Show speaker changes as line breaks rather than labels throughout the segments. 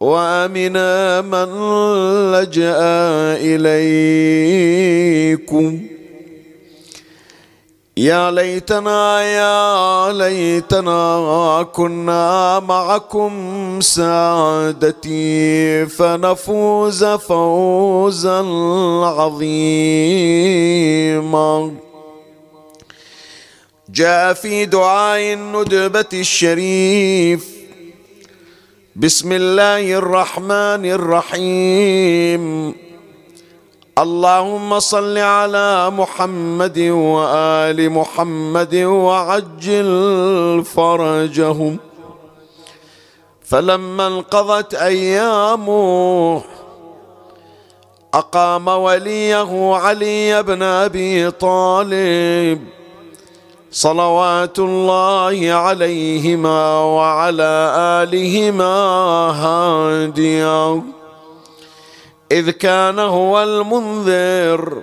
وامن من لجا اليكم. يا ليتنا يا ليتنا كنا معكم سادتي فنفوز فوزا عظيما. جاء في دعاء الندبة الشريف. بسم الله الرحمن الرحيم اللهم صل على محمد وال محمد وعجل فرجهم فلما انقضت ايامه اقام وليه علي بن ابي طالب صلوات الله عليهما وعلى آلهما هاديا. إذ كان هو المنذر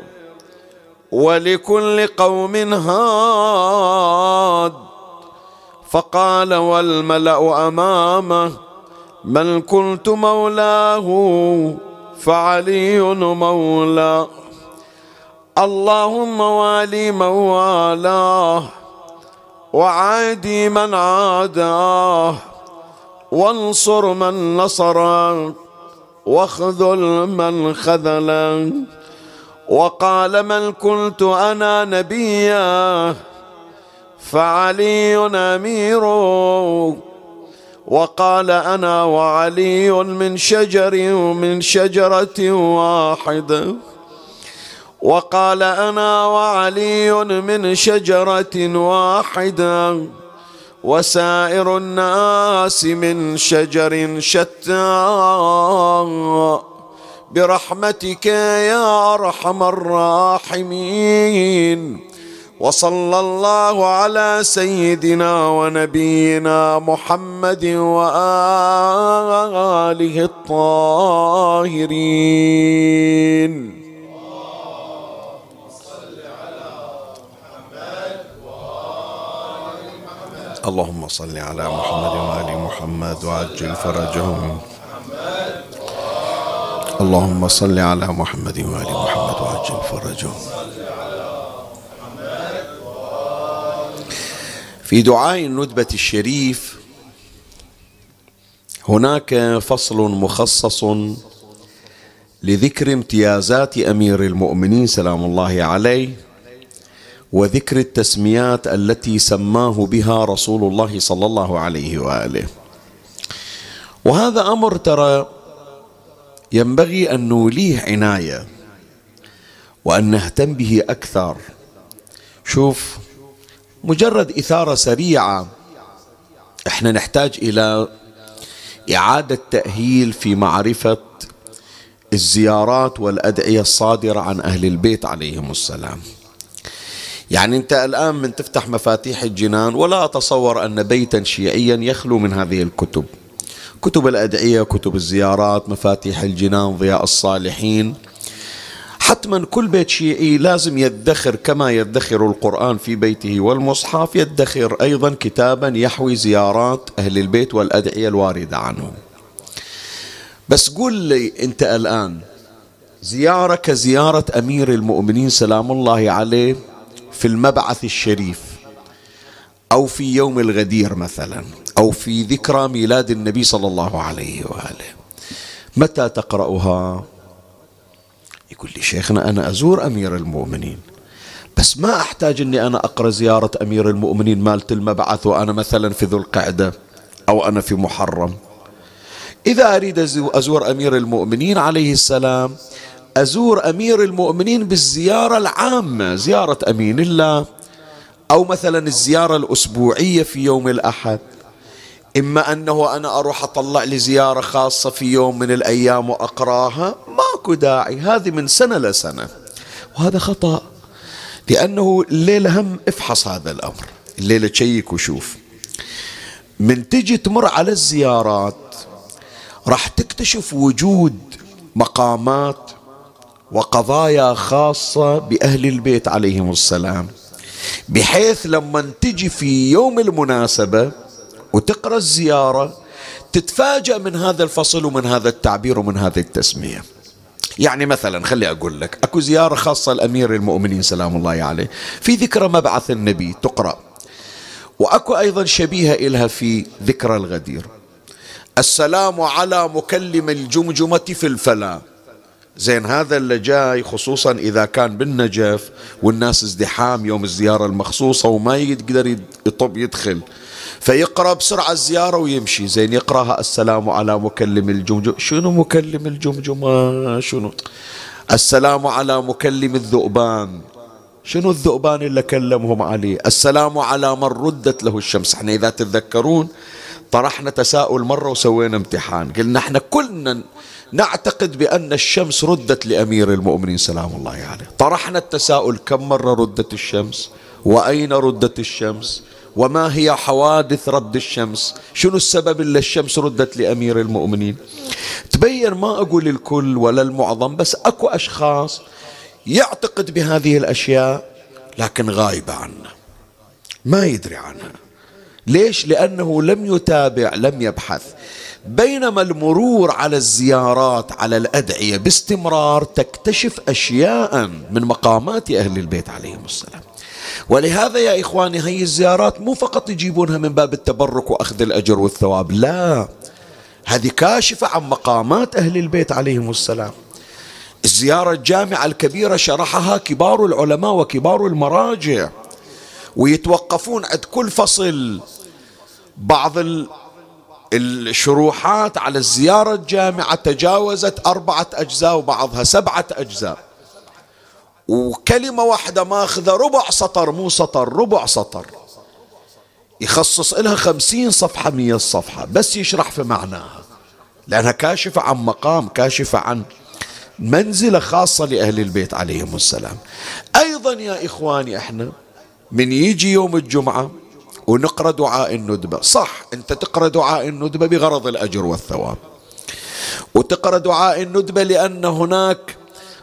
ولكل قوم هاد. فقال والملأ أمامه من كنت مولاه فعلي مولاه اللهم والي من والاه وعادي من عاداه وانصر من نصره واخذل من خذله. وقال من كنت أنا نبيا فعلي أمير. وقال أنا وعلي من شجر من شجرة واحدة وقال أنا وعلي من شجرة واحدة وسائر الناس من شجر شتى برحمتك يا أرحم الراحمين. وصلى الله على سيدنا ونبينا محمد وآله الطاهرين. اللهم صل على محمد وآل محمد وعجل فرجهم. اللهم صل على محمد وآل محمد وعجل فرجهم. في دعاء الندبة الشريف هناك فصل مخصص لذكر امتيازات أمير المؤمنين سلام الله عليه وذكر التسميات التي سماه بها رسول الله صلى الله عليه وآله. وهذا أمر ترى ينبغي أن نوليه عناية وأن نهتم به أكثر. شوف مجرد إثارة سريعة إحنا نحتاج إلى إعادة تأهيل في معرفة الزيارات والأدعية الصادرة عن أهل البيت عليهم السلام. يعني أنت الآن من تفتح مفاتيح الجنان ولا أتصور أن بيتا شيعيا يخلو من هذه الكتب. كتب الأدعية كتب الزيارات مفاتيح الجنان ضياء الصالحين. حتما كل بيت شيعي لازم يدخر كما يدخر القرآن في بيته والمصحف يدخر أيضا كتابا يحوي زيارات أهل البيت والأدعية الواردة عنهم. بس قول لي أنت الآن زيارة كزيارة أمير المؤمنين سلام الله عليه في المبعث الشريف أو في يوم الغدير مثلا أو في ذكرى ميلاد النبي صلى الله عليه وآله. متى تقرأها؟ يقول لي شيخنا أنا أزور أمير المؤمنين. بس ما أحتاج أني أنا أقرأ زيارة أمير المؤمنين مالت المبعث وأنا مثلا في ذو القعدة أو أنا في محرم. إذا أريد أزور أمير المؤمنين عليه السلام أزور أمير المؤمنين بالزيارة العامة زيارة أمين الله أو مثلا الزيارة الأسبوعية في يوم الأحد. إما أنه أنا أروح أطلع لي زيارة خاصة في يوم من الأيام وأقراها ماكو داعي هذه من سنة لسنة. وهذا خطأ لأنه الليلة هم افحص هذا الأمر الليلة تشيك وشوف. من تجي تمر على الزيارات راح تكتشف وجود مقامات وقضايا خاصة بأهل البيت عليهم السلام. بحيث لما تجي في يوم المناسبة وتقرأ الزيارة تتفاجأ من هذا الفصل ومن هذا التعبير ومن هذه التسمية. يعني مثلا خلي أقول لك أكو زيارة خاصة لأمير المؤمنين سلام الله عليه. في ذكرى مبعث النبي تقرأ. وأكو أيضا شبيهة إلها في ذكرى الغدير. السلام على مكلم الجمجمة في الفلا زين هذا اللي جاي خصوصا إذا كان بالنجف والناس ازدحام يوم الزيارة المخصوصة وما يقدر يطب يدخل. فيقرأ بسرعة الزيارة ويمشي. زين يقرأها السلام على مكلم الجمجمة شنو مكلم الجمجمة شنو؟ السلام على مكلم الذؤبان. شنو الذؤبان اللي كلمهم عليه السلام على من ردت له الشمس. إحنا إذا تتذكرون طرحنا تساؤل مرة وسوينا امتحان. قلنا إحنا كلنا نعتقد بأن الشمس ردت لأمير المؤمنين سلام الله عليه. طرحنا التساؤل كم مرة ردت الشمس؟ وأين ردت الشمس؟ وما هي حوادث رد الشمس؟ شنو السبب اللي الشمس ردت لأمير المؤمنين؟ تبين ما أقول الكل ولا المعظم بس أكو أشخاص يعتقد بهذه الأشياء لكن غايبة عنه ما يدري عنها. ليش؟ لأنه لم يتابع لم يبحث. بينما المرور على الزيارات على الأدعية باستمرار تكتشف أشياء من مقامات أهل البيت عليهم السلام. ولهذا يا إخواني هي الزيارات مو فقط يجيبونها من باب التبرك وأخذ الأجر والثواب لا. هذه كاشفة عن مقامات أهل البيت عليهم السلام. الزيارة الجامعة الكبيرة شرحها كبار العلماء وكبار المراجع ويتوقفون عند كل فصل بعض الشروحات على الزيارة الجامعة تجاوزت أربعة أجزاء وبعضها سبعة أجزاء. وكلمة واحدة ماخذة ربع سطر مو سطر ربع سطر. يخصص لها خمسين صفحة مية صفحة بس يشرح في معناها. لأنها كاشفة عن مقام كاشفة عن منزلة خاصة لأهل البيت عليهم السلام. أيضا يا إخواني إحنا من يجي يوم الجمعة ونقرأ دعاء الندبة. صح أنت تقرأ دعاء الندبة بغرض الأجر والثواب. وتقرأ دعاء الندبة لأن هناك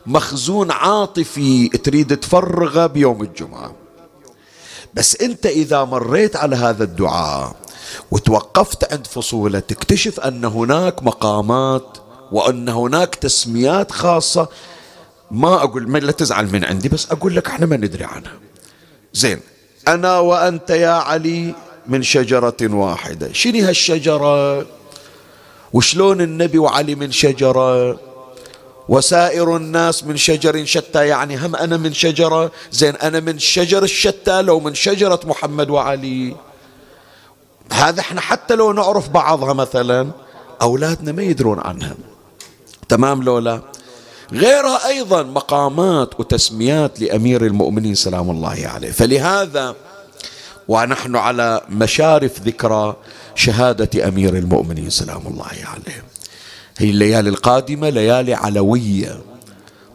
مخزون عاطفي تريد تفرغه بيوم الجمعة. بس أنت إذا مريت على هذا الدعاء وتوقفت عند فصولة تكتشف أن هناك مقامات وأن هناك تسميات خاصة. ما أقول ما لا تزعل من عندي بس أقول لك إحنا ما ندري عنها. زين أنا وأنت يا علي من شجرة واحدة. شنو هالشجرة؟ وشلون النبي وعلي من شجرة؟ وسائر الناس من شجر شتى يعني هم أنا من شجرة؟ زين أنا من شجر الشتى لو من شجرة محمد وعلي. هذا إحنا حتى لو نعرف بعضها مثلا أولادنا ما يدرون عنها تمام لولا غيرها أيضا مقامات وتسميات لأمير المؤمنين سلام الله عليه. فلهذا ونحن على مشارف ذكرى شهادة أمير المؤمنين سلام الله عليه. هي الليالي القادمة ليالي علوية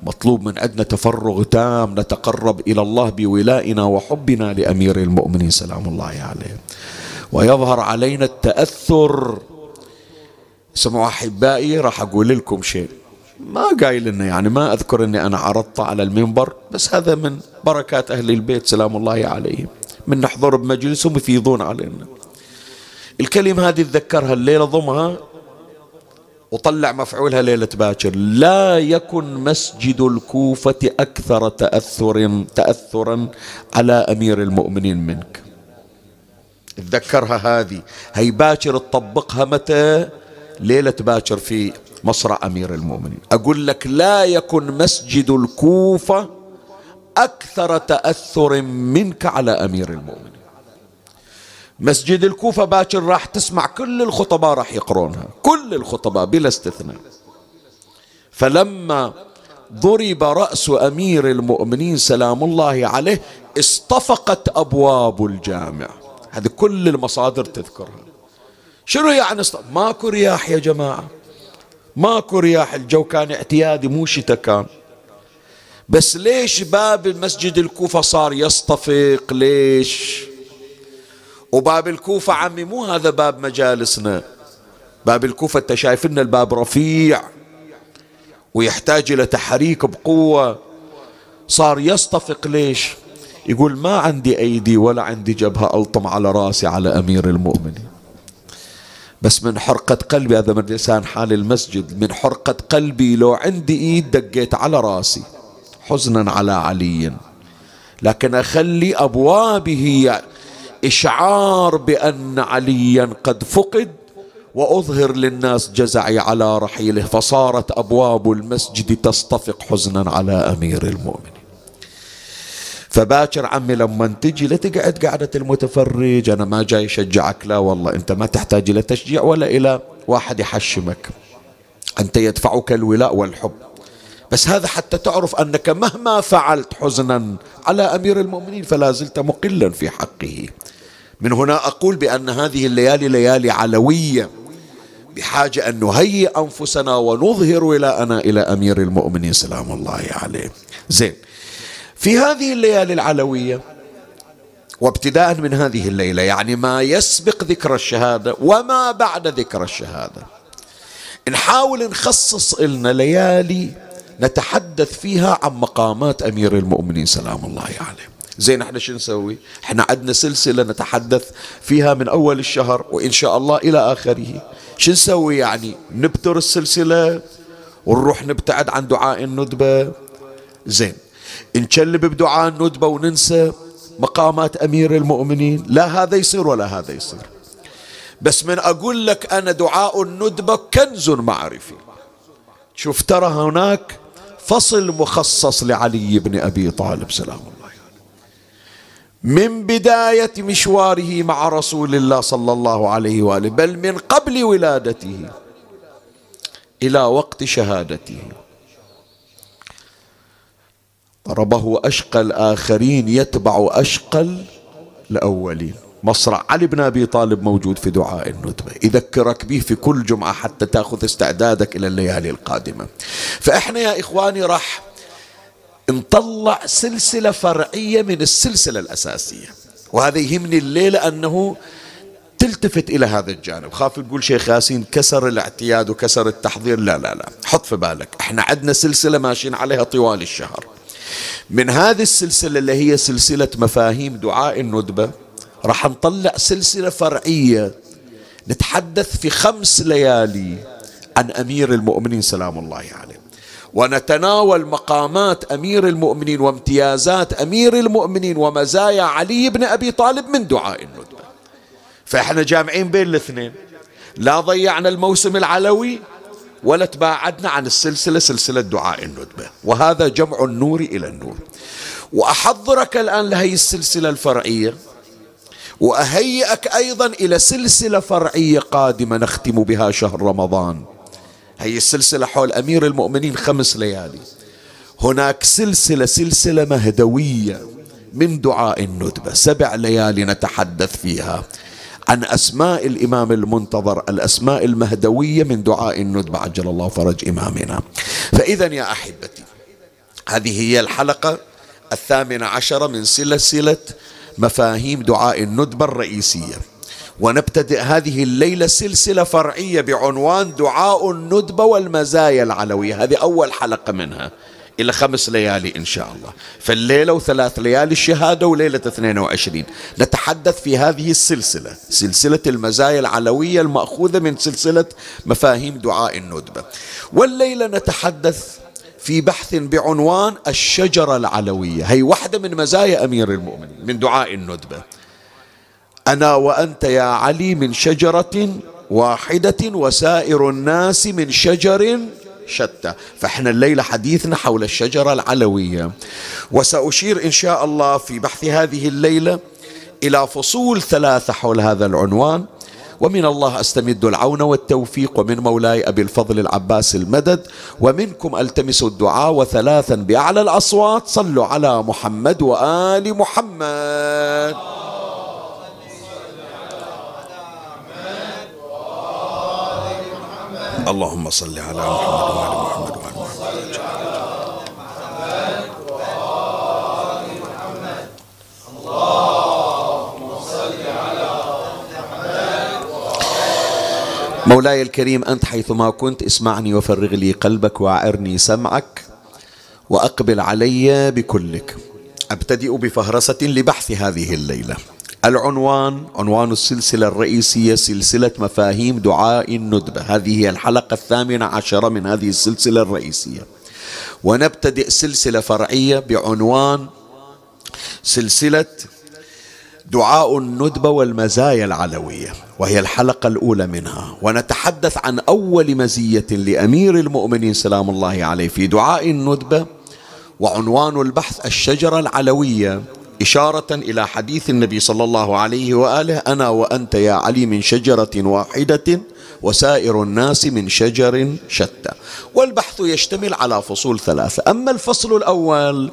مطلوب من عندنا تفرغ تام نتقرب إلى الله بولائنا وحبنا لأمير المؤمنين سلام الله عليه. ويظهر علينا التأثر. اسمعوا أحبائي راح أقول لكم شيء. ما قايل لنا يعني ما أذكر أني أنا عرضت على المنبر بس هذا من بركات أهل البيت سلام الله عليهم. من نحضر بمجلسهم يفيضون علينا. الكلمة هذه تذكرها الليلة ضمها وطلع مفعولها ليلة باكر. لا يكن مسجد الكوفة أكثر تأثر تأثرا على أمير المؤمنين منك. تذكرها هذه. هي باكر تطبقها متى؟ ليلة باكر في مصرع أمير المؤمنين. أقول لك لا يكن مسجد الكوفة أكثر تأثر منك على أمير المؤمنين. مسجد الكوفة باكر راح تسمع كل الخطباء راح يقرونها كل الخطباء بلا استثناء. فلما ضرب رأس أمير المؤمنين سلام الله عليه اصطفقت أبواب الجامع. هذه كل المصادر تذكرها. شنو يعني ماكو رياح يا جماعة. ماكو رياح الجو كان اعتيادي مو شتاء كان. بس ليش باب المسجد الكوفة صار يصطفق ليش؟ وباب الكوفة عمي مو هذا باب مجالسنا. باب الكوفة أنت شايف ان الباب رفيع ويحتاج إلى تحريك بقوة. صار يصطفق ليش؟ يقول ما عندي أيدي ولا عندي جبهة ألطم على رأسي على أمير المؤمنين. بس من حرقة قلبي هذا من لسان حال المسجد من حرقة قلبي لو عندي إيد دقيت على راسي. حزنا على علي لكن أخلي أبوابه إشعار بأن عليا قد فقد وأظهر للناس جزعي على رحيله فصارت أبواب المسجد تصطفق حزنا على أمير المؤمنين. فباكر عمي لما تجي لا تقعد قعدة المتفرج أنا ما جاي أشجعك لا والله أنت ما تحتاج إلى تشجيع ولا إلى واحد يحشمك. أنت يدفعك الولاء والحب. بس هذا حتى تعرف أنك مهما فعلت حزنا على أمير المؤمنين فلا زلت مقلا في حقه. من هنا أقول بأن هذه الليالي ليالي علوية بحاجة أن نهيئ أنفسنا ونظهر ولاءنا إلى أمير المؤمنين سلام الله عليه. زين. في هذه الليالي العلوية وابتداء من هذه الليلة يعني ما يسبق ذكر الشهادة وما بعد ذكر الشهادة. نحاول نخصص لنا ليالي نتحدث فيها عن مقامات أمير المؤمنين سلام الله عليه. زين إحنا شو نسوي؟ إحنا عندنا سلسلة نتحدث فيها من أول الشهر وإن شاء الله إلى آخره. شو نسوي؟ يعني نبتر السلسلة ونروح نبتعد عن دعاء الندبة. زين نشلب بدعاء الندبة وننسى مقامات أمير المؤمنين. لا هذا يصير ولا هذا يصير. بس من أقول لك أنا دعاء الندبة كنز معرفي. شوف ترى هناك فصل مخصص لعلي بن أبي طالب سلام الله من بداية مشواره مع رسول الله صلى الله عليه وآله بل من قبل ولادته إلى وقت شهادته. ضربه أشقى الآخرين يتبع أشقى الأولين. مصرع علي بن أبي طالب موجود في دعاء الندبة. يذكرك به في كل جمعة حتى تأخذ استعدادك إلى الليالي القادمة. فإحنا يا إخواني راح نطلع سلسلة فرعية من السلسلة الأساسية. وهذا يهمني الليلة أنه تلتفت إلى هذا الجانب. خاف تقول شيخ ياسين كسر الاعتياد وكسر التحضير؟ لا لا لا. حط في بالك إحنا عندنا سلسلة ماشيين عليها طوال الشهر. من هذه السلسلة اللي هي سلسلة مفاهيم دعاء الندبة راح نطلع سلسلة فرعية نتحدث في خمس ليالي عن أمير المؤمنين سلام الله عليه. ونتناول مقامات أمير المؤمنين وامتيازات أمير المؤمنين ومزايا علي بن أبي طالب من دعاء الندبة. فإحنا جامعين بين الاثنين. لا ضيعنا الموسم العلوي ولا تباعدنا عن السلسلة سلسلة دعاء الندبة. وهذا جمع النور إلى النور. وأحضرك الآن لهي السلسلة الفرعية. وأهيئك أيضا إلى سلسلة فرعية قادمة نختم بها شهر رمضان. هي السلسلة حول أمير المؤمنين خمس ليالي. هناك سلسلة سلسلة مهدوية من دعاء الندبة. سبع ليالي نتحدث فيها. عن أسماء الإمام المنتظر الأسماء المهدوية من دعاء الندبة عجل الله فرج إمامنا. فإذا يا أحبتي هذه هي الحلقة الثامنة عشرة من سلسلة مفاهيم دعاء الندبة الرئيسية. ونبتدئ هذه الليلة سلسلة فرعية بعنوان دعاء الندبة والمزايا العلوية. هذه أول حلقة منها. إلى خمس ليالي إن شاء الله. فالليلة وثلاث ليالي الشهادة وليلة 22 نتحدث في هذه السلسلة سلسلة المزايا العلوية المأخوذة من سلسلة مفاهيم دعاء الندبة. والليلة نتحدث في بحث بعنوان الشجرة العلوية. هي واحدة من مزايا أمير المؤمنين من دعاء الندبة. أنا وأنت يا علي من شجرة واحدة وسائر الناس من شجر شتى. فإحنا الليلة حديثنا حول الشجرة العلوية. وسأشير إن شاء الله في بحث هذه الليلة إلى فصول ثلاثة حول هذا العنوان. ومن الله أستمد العون والتوفيق ومن مولاي أبي الفضل العباس المدد ومنكم ألتمس الدعاء وثلاثا بأعلى الأصوات. صلوا على محمد وآل محمد. اللهم صل على محمد وآل محمد وآل محمد. مولاي الكريم أنت حيثما كنت اسمعني وفرغ لي قلبك وأعرني سمعك وأقبل علي بكلك. أبتدئ بفهرسة لبحث هذه الليلة. العنوان عنوان السلسلة الرئيسية سلسلة مفاهيم دعاء الندبة. هذه هي الحلقة الثامنة عشرة من هذه السلسلة الرئيسية. ونبتدئ سلسلة فرعية بعنوان سلسلة دعاء الندبة والمزايا العلوية وهي الحلقة الأولى منها. ونتحدث عن أول مزية لأمير المؤمنين سلام الله عليه في دعاء الندبة وعنوان البحث الشجرة العلوية إشارة إلى حديث النبي صلى الله عليه وآله أنا وأنت يا علي من شجرة واحدة وسائر الناس من شجر شتى. والبحث يشتمل على فصول ثلاثة. أما الفصل الأول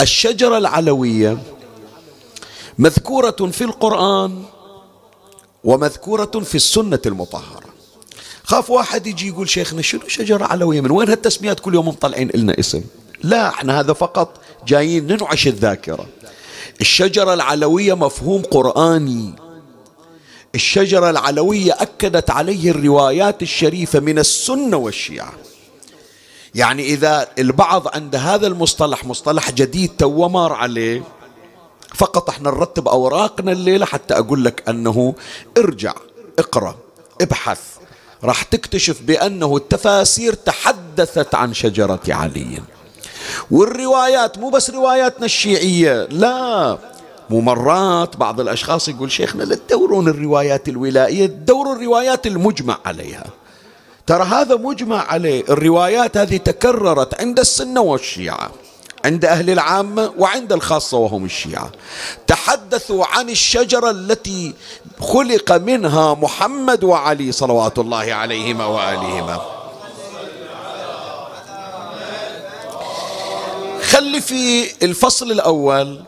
الشجرة العلوية مذكورة في القرآن ومذكورة في السنة المطهرة. خاف واحد يجي يقول شيخنا شنو شجرة علوية؟ من وين هالتسميات كل يوم مطلعين لنا اسم؟ لا إحنا هذا فقط جايين ننعش الذاكرة. الشجرة العلوية مفهوم قرآني. الشجرة العلوية أكدت عليه الروايات الشريفة من السنة والشيعة. يعني إذا البعض عند هذا المصطلح مصطلح جديد تو مار عليه فقط إحنا نرتب أوراقنا الليلة حتى أقول لك أنه ارجع اقرأ ابحث. راح تكتشف بأنه التفاسير تحدثت عن شجرة علي. والروايات مو بس رواياتنا الشيعية لا. مو مرات بعض الأشخاص يقول شيخنا لا تدورون الروايات الولائية دوروا الروايات المجمع عليها. ترى هذا مجمع عليه الروايات هذه تكررت عند السنة والشيعة عند أهل العامة وعند الخاصة وهم الشيعة. تحدثوا عن الشجرة التي خلق منها محمد وعلي صلوات الله عليهما وآلهما. خلي في الفصل الأول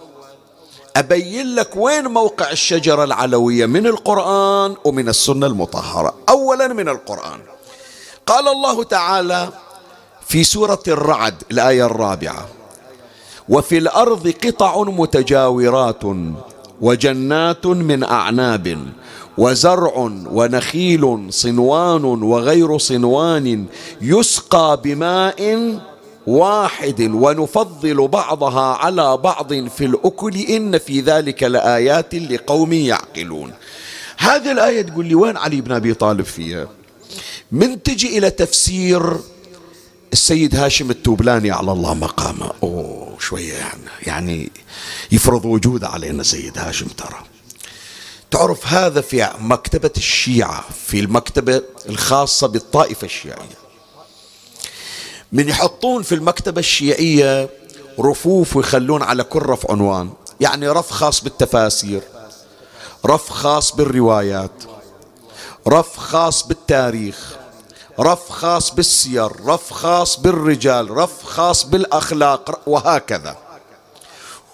أبين لك وين موقع الشجرة العلوية من القرآن ومن السنة المطهرة. أولا من القرآن. قال الله تعالى في سورة الرعد الآية الرابعة وفي الأرض قطع متجاورات وجنات من أعناب وزرع ونخيل صنوان وغير صنوان يسقى بماء واحد ونفضل بعضها على بعض في الأكل إن في ذلك لآيات لقوم يعقلون. هذه الآية تقول لي وين علي بن أبي طالب فيها؟ من تجي إلى تفسير السيد هاشم التوبلاني على الله مقامه. أوه شوية يعني, يعني يفرض وجوده علينا سيد هاشم ترى. تعرف هذا في مكتبة الشيعة في المكتبة الخاصة بالطائفة الشيعية. من يحطون في المكتبة الشيعية رفوف ويخلون على كل رف عنوان. يعني رف خاص بالتفاسير رف خاص بالروايات رف خاص بالتاريخ رف خاص بالسير رف خاص بالرجال رف خاص بالأخلاق وهكذا.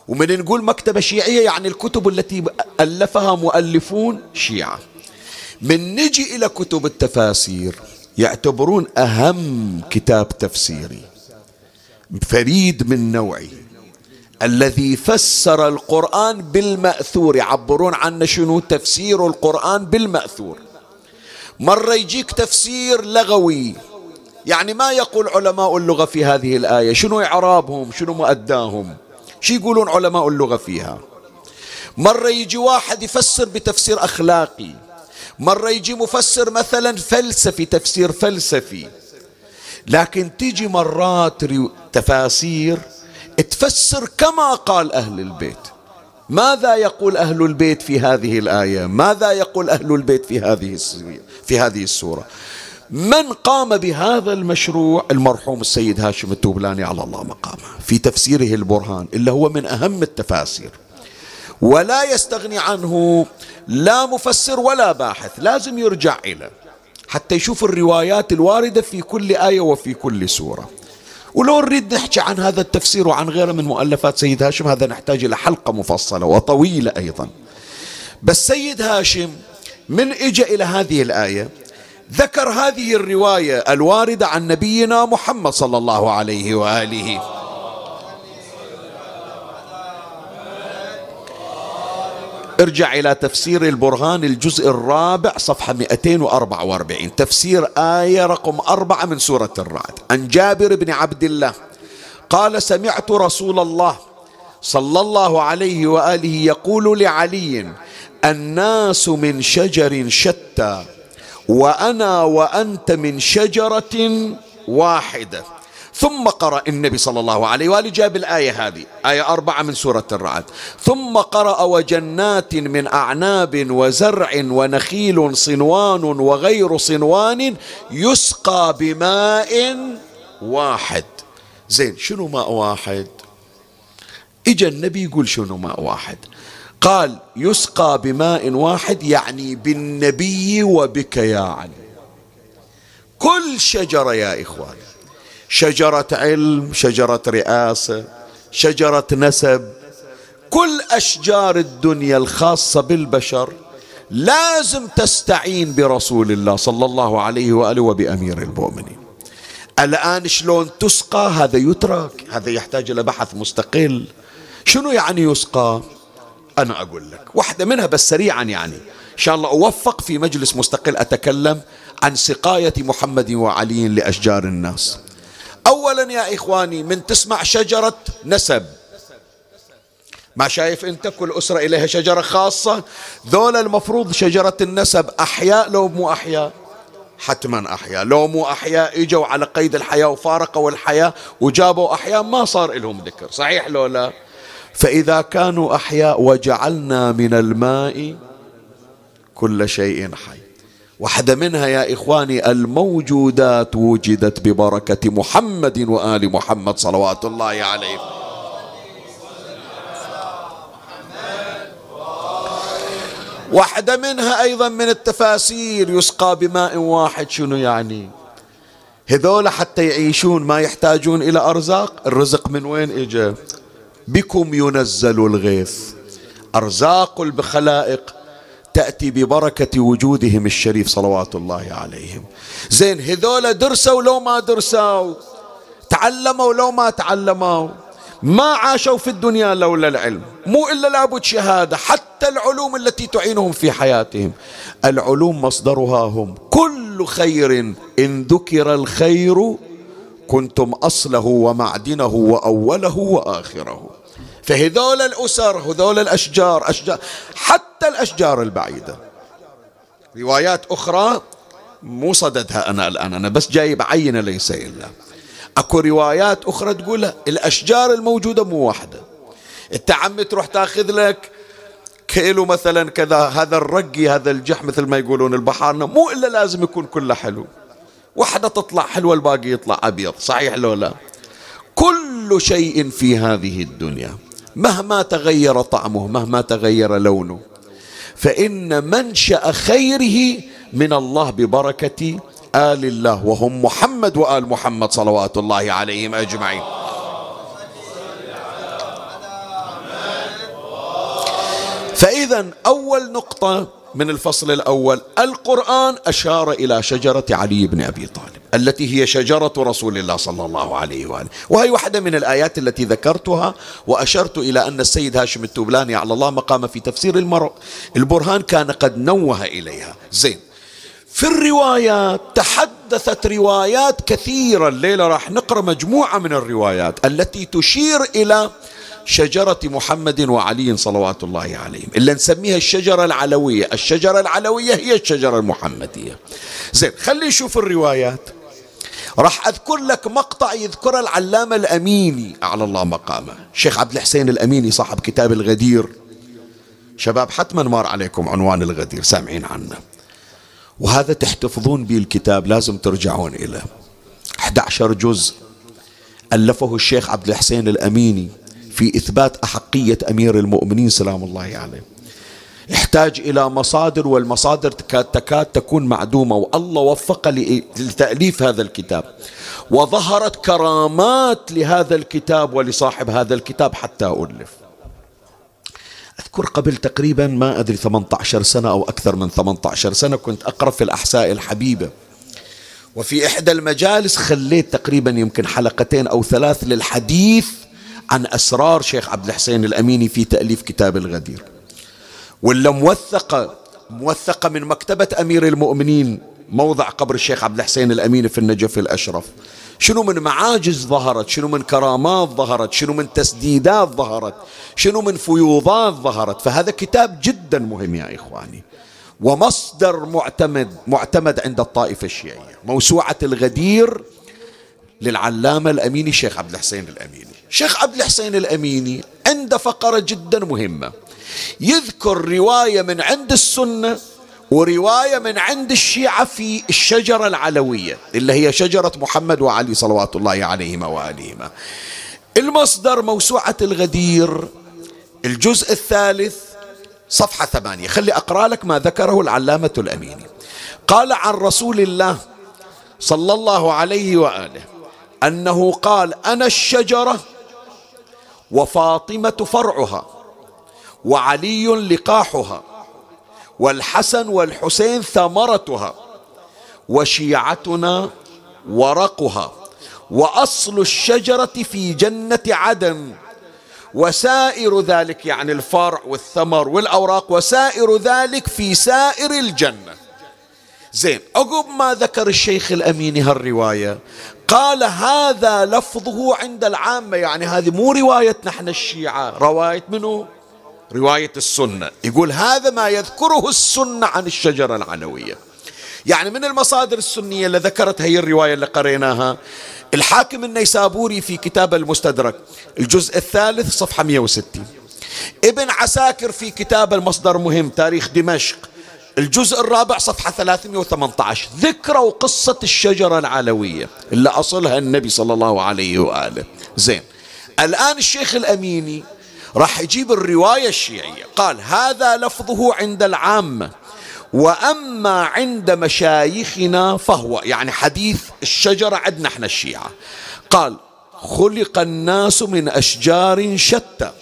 ومن نقول مكتبة شيعية يعني الكتب التي ألفها مؤلفون شيعة. من نجي إلى كتب التفاسير يعتبرون أهم كتاب تفسيري فريد من نوعه الذي فسر القرآن بالمأثور يعبرون عنه شنو؟ تفسير القرآن بالمأثور. مرة يجيك تفسير لغوي يعني ما يقول علماء اللغة في هذه الآية شنو إعرابهم؟ شنو مؤداهم؟ شو يقولون علماء اللغة فيها؟ مرة يجي واحد يفسر بتفسير أخلاقي مرة يجي مفسر مثلا فلسفي تفسير فلسفي. لكن تيجي مرات تفاسير تفسر كما قال أهل البيت. ماذا يقول أهل البيت في هذه الآية؟ ماذا يقول أهل البيت في هذه في هذه السورة؟ من قام بهذا المشروع؟ المرحوم السيد هاشم التوبلاني على الله مقامه في تفسيره البرهان اللي هو من أهم التفاسير. ولا يستغني عنه لا مفسر ولا باحث لازم يرجع إليه حتى يشوف الروايات الواردة في كل آية وفي كل سورة. ولو نريد نحكي عن هذا التفسير وعن غيره من مؤلفات سيد هاشم هذا نحتاج إلى حلقة مفصلة وطويلة أيضا. بس سيد هاشم من إجا إلى هذه الآية ذكر هذه الرواية الواردة عن نبينا محمد صلى الله عليه وآله. ارجع إلى تفسير البرهان الجزء الرابع صفحة 244 تفسير آية رقم أربعة من سورة الرعد. عن جابر بن عبد الله قال سمعت رسول الله صلى الله عليه وآله يقول لعلي الناس من شجر شتى وأنا وأنت من شجرة واحدة. ثم قرأ النبي صلى الله عليه وآله جاب الآية هذه آية أربعة من سورة الرعد. ثم قرأ وجنات من أعناب وزرع ونخيل صنوان وغير صنوان يسقى بماء واحد. زين شنو ماء واحد؟ إجا النبي يقول شنو ماء واحد؟ قال يسقى بماء واحد يعني بالنبي وبك يا علي. كل شجرة يا إخوان شجرة علم شجرة رئاسة شجرة نسب. كل أشجار الدنيا الخاصة بالبشر لازم تستعين برسول الله صلى الله عليه وآله وبأمير المؤمنين. الآن شلون تسقى؟ هذا يترك. هذا يحتاج إلى بحث مستقل. شنو يعني يسقى؟ أنا أقول لك واحدة منها بس سريعا يعني. إن شاء الله أوفق في مجلس مستقل أتكلم عن سقاية محمد وعلي لأشجار الناس. أولا يا إخواني من تسمع شجرة نسب. ما شايف أنت؟ كل أسرة إليها شجرة خاصة. ذول المفروض شجرة النسب أحياء لو مو أحياء؟ حتما أحياء. لو مو أحياء إجوا على قيد الحياة وفارقوا الحياة وجابوا أحياء ما صار لهم ذكر. صحيح لو لا؟ فإذا كانوا أحياء وجعلنا من الماء كل شيء حي. واحدة منها يا إخواني الموجودات وجدت ببركة محمد وآل محمد صلوات الله عليه. واحدة منها أيضا من التفاسير يسقى بماء واحد شنو يعني؟ هذول حتى يعيشون ما يحتاجون إلى أرزاق؟ الرزق من وين إجا؟ بكم ينزل الغيث. أرزاق الخلائق تأتي ببركة وجودهم الشريف صلوات الله عليهم. زين هذول درسوا لو ما درسوا؟ تعلموا لو ما تعلموا؟ ما عاشوا في الدنيا لولا العلم. مو إلا لابد شهادة حتى العلوم التي تعينهم في حياتهم. العلوم مصدرها هم كل خير إن ذكر الخير كنتم أصله ومعدنه وأوله وآخره. فهذول الأسر هذول الأشجار أشجار حتى الأشجار البعيدة. روايات أخرى مو صددها أنا الآن أنا بس جايب عينة ليس إلا أكو روايات أخرى تقول الأشجار الموجودة مو واحدة. أنت عمي تروح تاخذ لك كيلو مثلا كذا هذا الرقي هذا الجح مثل ما يقولون البحارنا مو إلا لازم يكون كله حلو. واحدة تطلع حلوة الباقي يطلع أبيض صحيح لو لا؟ كل شيء في هذه الدنيا. مهما تغير طعمه مهما تغير لونه. فإن منشأ خيره من الله ببركة آل الله وهم محمد وآل محمد صلوات الله عليهم أجمعين. فإذا أول نقطة من الفصل الأول القرآن أشار إلى شجرة علي بن أبي طالب. التي هي شجرة رسول الله صلى الله عليه وآله. وهي واحدة من الآيات التي ذكرتها وأشرت إلى أن السيد هاشم التوبلاني على الله مقام في تفسير المرء. البرهان كان قد نوه إليها. زين. في الروايات تحدثت روايات كثيرة. الليلة راح نقرأ مجموعة من الروايات التي تشير إلى شجرة محمد وعلي صلوات الله عليهم. اللي نسميها الشجرة العلوية. الشجرة العلوية هي الشجرة المحمدية. زين خلي نشوف الروايات. راح أذكر لك مقطع يذكر العلامة الأميني. على الله مقامه. الشيخ عبد الحسين الأميني صاحب كتاب الغدير. شباب حتما مار عليكم عنوان الغدير سامعين عنه. وهذا تحتفظون به الكتاب لازم ترجعون إليه. 11 جزء ألفه الشيخ عبد الحسين الأميني في إثبات أحقية أمير المؤمنين سلام الله عليه. يحتاج إلى مصادر والمصادر تكاد, تكاد تكون معدومة والله وفق لتأليف هذا الكتاب. وظهرت كرامات لهذا الكتاب ولصاحب هذا الكتاب حتى ألف. أذكر قبل تقريبا ما أدري 18 سنة أو أكثر من 18 سنة كنت أقرأ في الأحساء الحبيبة. وفي إحدى المجالس خليت تقريبا يمكن حلقتين أو ثلاث للحديث عن أسرار شيخ عبد الحسين الأميني في تأليف كتاب الغدير. ولا موثقة موثقة من مكتبة أمير المؤمنين موضع قبر الشيخ عبد الحسين الأميني في النجف الأشرف. شنو من معاجز ظهرت؟ شنو من كرامات ظهرت؟ شنو من تسديدات ظهرت؟ شنو من فيوضات ظهرت؟ فهذا كتاب جدا مهم يا إخواني. ومصدر معتمد معتمد عند الطائفة الشيعية. موسوعة الغدير للعلامة الأميني شيخ عبد الحسين الأميني. شيخ عبد الحسين الأميني عنده فقرة جدا مهمة. يذكر رواية من عند السنة ورواية من عند الشيعة في الشجرة العلوية اللي هي شجرة محمد وعلي صلوات الله عليهما وآلهما. المصدر موسوعة الغدير الجزء الثالث صفحة ثمانية. خلي أقرأ لك ما ذكره العلامة الأميني. قال عن رسول الله صلى الله عليه وآله أنه قال أنا الشجرة وفاطمة فرعها. وعلي لقاحها والحسن والحسين ثمرتها وشيعتنا ورقها وأصل الشجرة في جنة عدن وسائر ذلك يعني الفرع والثمر والأوراق وسائر ذلك في سائر الجنة. زين عقب ما ذكر الشيخ الاميني هالرواية قال هذا لفظه عند العامة يعني هذه مو رواية نحن الشيعة رواية منو؟ رواية السنة. يقول هذا ما يذكره السنة عن الشجرة العلوية يعني من المصادر السنية اللي ذكرت هي الرواية اللي قريناها. الحاكم النيسابوري في كتاب المستدرك الجزء الثالث صفحة 160 ابن عساكر في كتاب المصدر مهم تاريخ دمشق. الجزء الرابع صفحة 318 ذكروا قصة الشجرة العلوية اللي أصلها النبي صلى الله عليه وآله. زين. الآن الشيخ الأميني راح يجيب الرواية الشيعية. قال هذا لفظه عند العامة وأما عند مشايخنا فهو يعني حديث الشجرة عندنا إحنا الشيعة. قال خلق الناس من أشجار شتى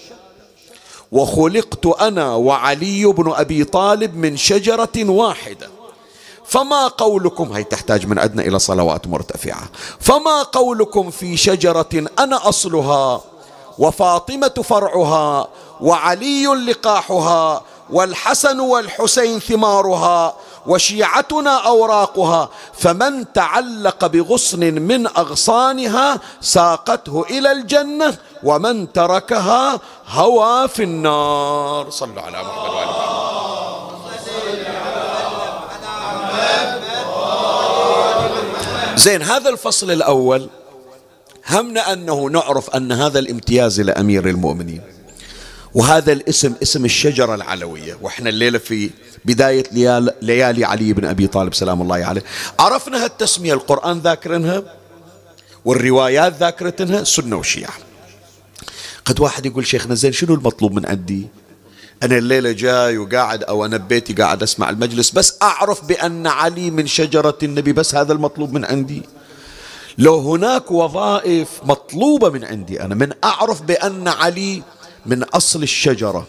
وخلقت أنا وعلي بن أبي طالب من شجرة واحدة. فما قولكم هي تحتاج من عندنا إلى صلوات مرتفعة. فما قولكم في شجرة أنا أصلها؟ وفاطمة فرعها وعلي لقاحها والحسن والحسين ثمارها وشيعتنا أوراقها فمن تعلق بغصن من أغصانها ساقته إلى الجنة ومن تركها هوى في النار. صلوا على محمد وعلى زين هذا الفصل الأول. همنا أنه نعرف أن هذا الامتياز لأمير المؤمنين. وهذا الاسم اسم الشجرة العلوية. وإحنا الليلة في بداية ليالي علي بن أبي طالب سلام الله عليه. عرفنا هالتسمية القرآن ذاكرنها؟ والروايات ذاكرتنها؟ سنة وشيعة. قد واحد يقول شيخنا زين شنو المطلوب من عندي؟ أنا الليلة جاي وقاعد أو أنا ببيتي قاعد أسمع المجلس بس أعرف بأن علي من شجرة النبي بس هذا المطلوب من عندي؟ لو هناك وظائف مطلوبة من عندي أنا من أعرف بأن علي من أصل الشجرة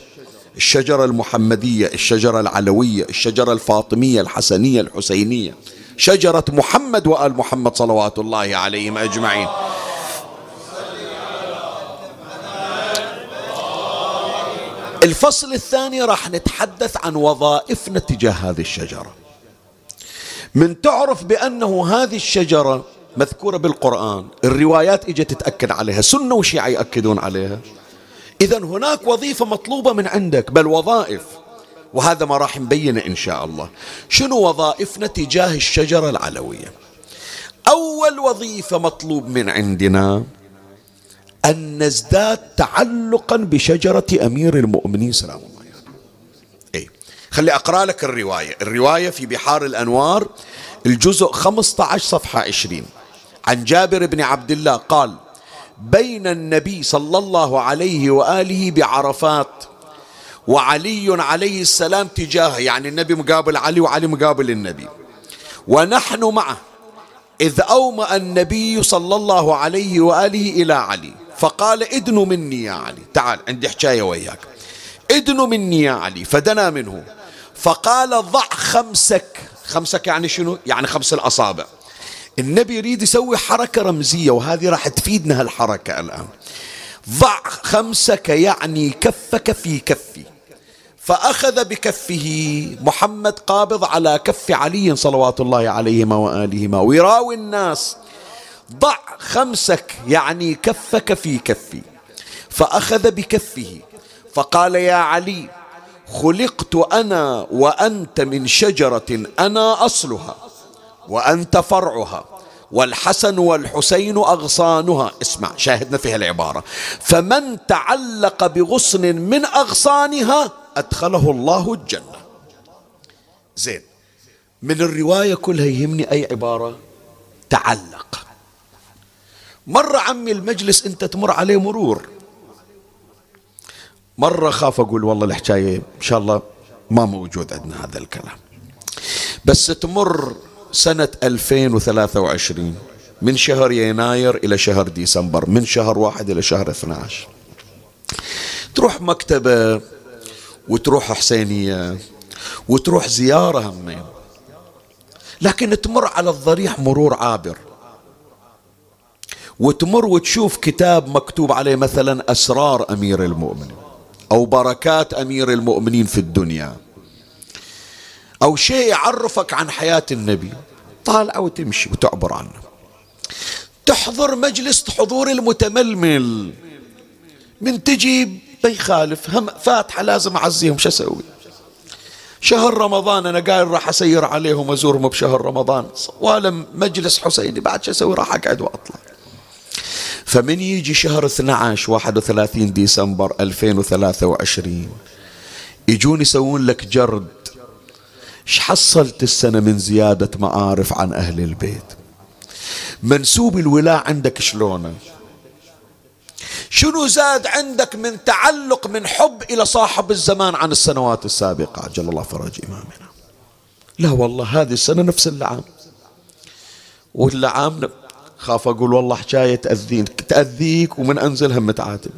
الشجرة المحمدية الشجرة العلوية الشجرة الفاطمية الحسنية الحسينية شجرة محمد وآل محمد صلوات الله عليهم أجمعين. الفصل الثاني راح نتحدث عن وظائفنا تجاه هذه الشجرة. من تعرف بأنه هذه الشجرة مذكورة بالقرآن. الروايات إجت تتأكد عليها. سنة وشيعة يأكدون عليها. إذا هناك وظيفة مطلوبة من عندك بل وظائف. وهذا ما راح نبينه إن شاء الله. شنو وظائفنا تجاه الشجرة العلوية؟ أول وظيفة مطلوب من عندنا أن نزداد تعلقا بشجرة أمير المؤمنين سلام الله عليه أي خلي أقرأ لك الرواية. الرواية في بحار الأنوار الجزء 15 صفحة 20 عن جابر بن عبد الله قال بين النبي صلى الله عليه وآله بعرفات وعلي عليه السلام تجاهه يعني النبي مقابل علي وعلي مقابل النبي. ونحن معه إذ أومأ النبي صلى الله عليه وآله إلى علي فقال ادنوا مني يا علي. تعال عندي حكاية وياك. ادنوا مني يا علي فدنا منه. فقال ضع خمسك. خمسك يعني شنو؟ يعني خمس الأصابع. النبي يريد يسوي حركة رمزية وهذه راح تفيدنا هالحركة الآن. ضع خمسك يعني كفك في كفي. فأخذ بكفه محمد قابض على كف علي صلوات الله عليهما وآلهما. ويراوي الناس ضع خمسك يعني كفك في كفي. فأخذ بكفه فقال يا علي خلقت أنا وأنت من شجرة أنا أصلها وأنت فرعها. والحسن والحسين أغصانها. اسمع شاهدنا فيها العبارة. فمن تعلق بغصن من أغصانها أدخله الله الجنة. زين من الرواية كلها يهمني أي عبارة؟ تعلق. مرة عمي المجلس أنت تمر عليه مرور. مرة خاف أقول والله الحكاية إن شاء الله ما موجود عندنا هذا الكلام. بس تمر سنة 2023 من شهر يناير إلى شهر ديسمبر من شهر واحد إلى شهر 12 تروح مكتبة وتروح حسينية وتروح زيارة همين لكن تمر على الضريح مرور عابر. وتمر وتشوف كتاب مكتوب عليه مثلا أسرار أمير المؤمنين أو بركات أمير المؤمنين في الدنيا. أو شيء يعرفك عن حياة النبي طالعة وتمشي وتعبر عنه. تحضر مجلس حضور المتململ. من تجي بيخالف هم فاتحة لازم أعزيهم شو أسوي؟ شهر رمضان أنا قايل راح أسير عليهم أزورهم بشهر رمضان. ولا مجلس حسيني بعد شو أسوي؟ راح أقعد وأطلع. فمن يجي شهر 12 31 ديسمبر 2023 يجون يسوون لك جرد. حصلت السنة من زيادة معارف عن أهل البيت؟ منسوب الولاء عندك شلونه شنو زاد عندك من تعلق من حب إلى صاحب الزمان عن السنوات السابقة؟ عجل الله فرج إمامنا. لا والله هذه السنة نفس اللعام واللعام خاف أقول والله حكاية تأذين تأذيك ومن أنزلها متعاتب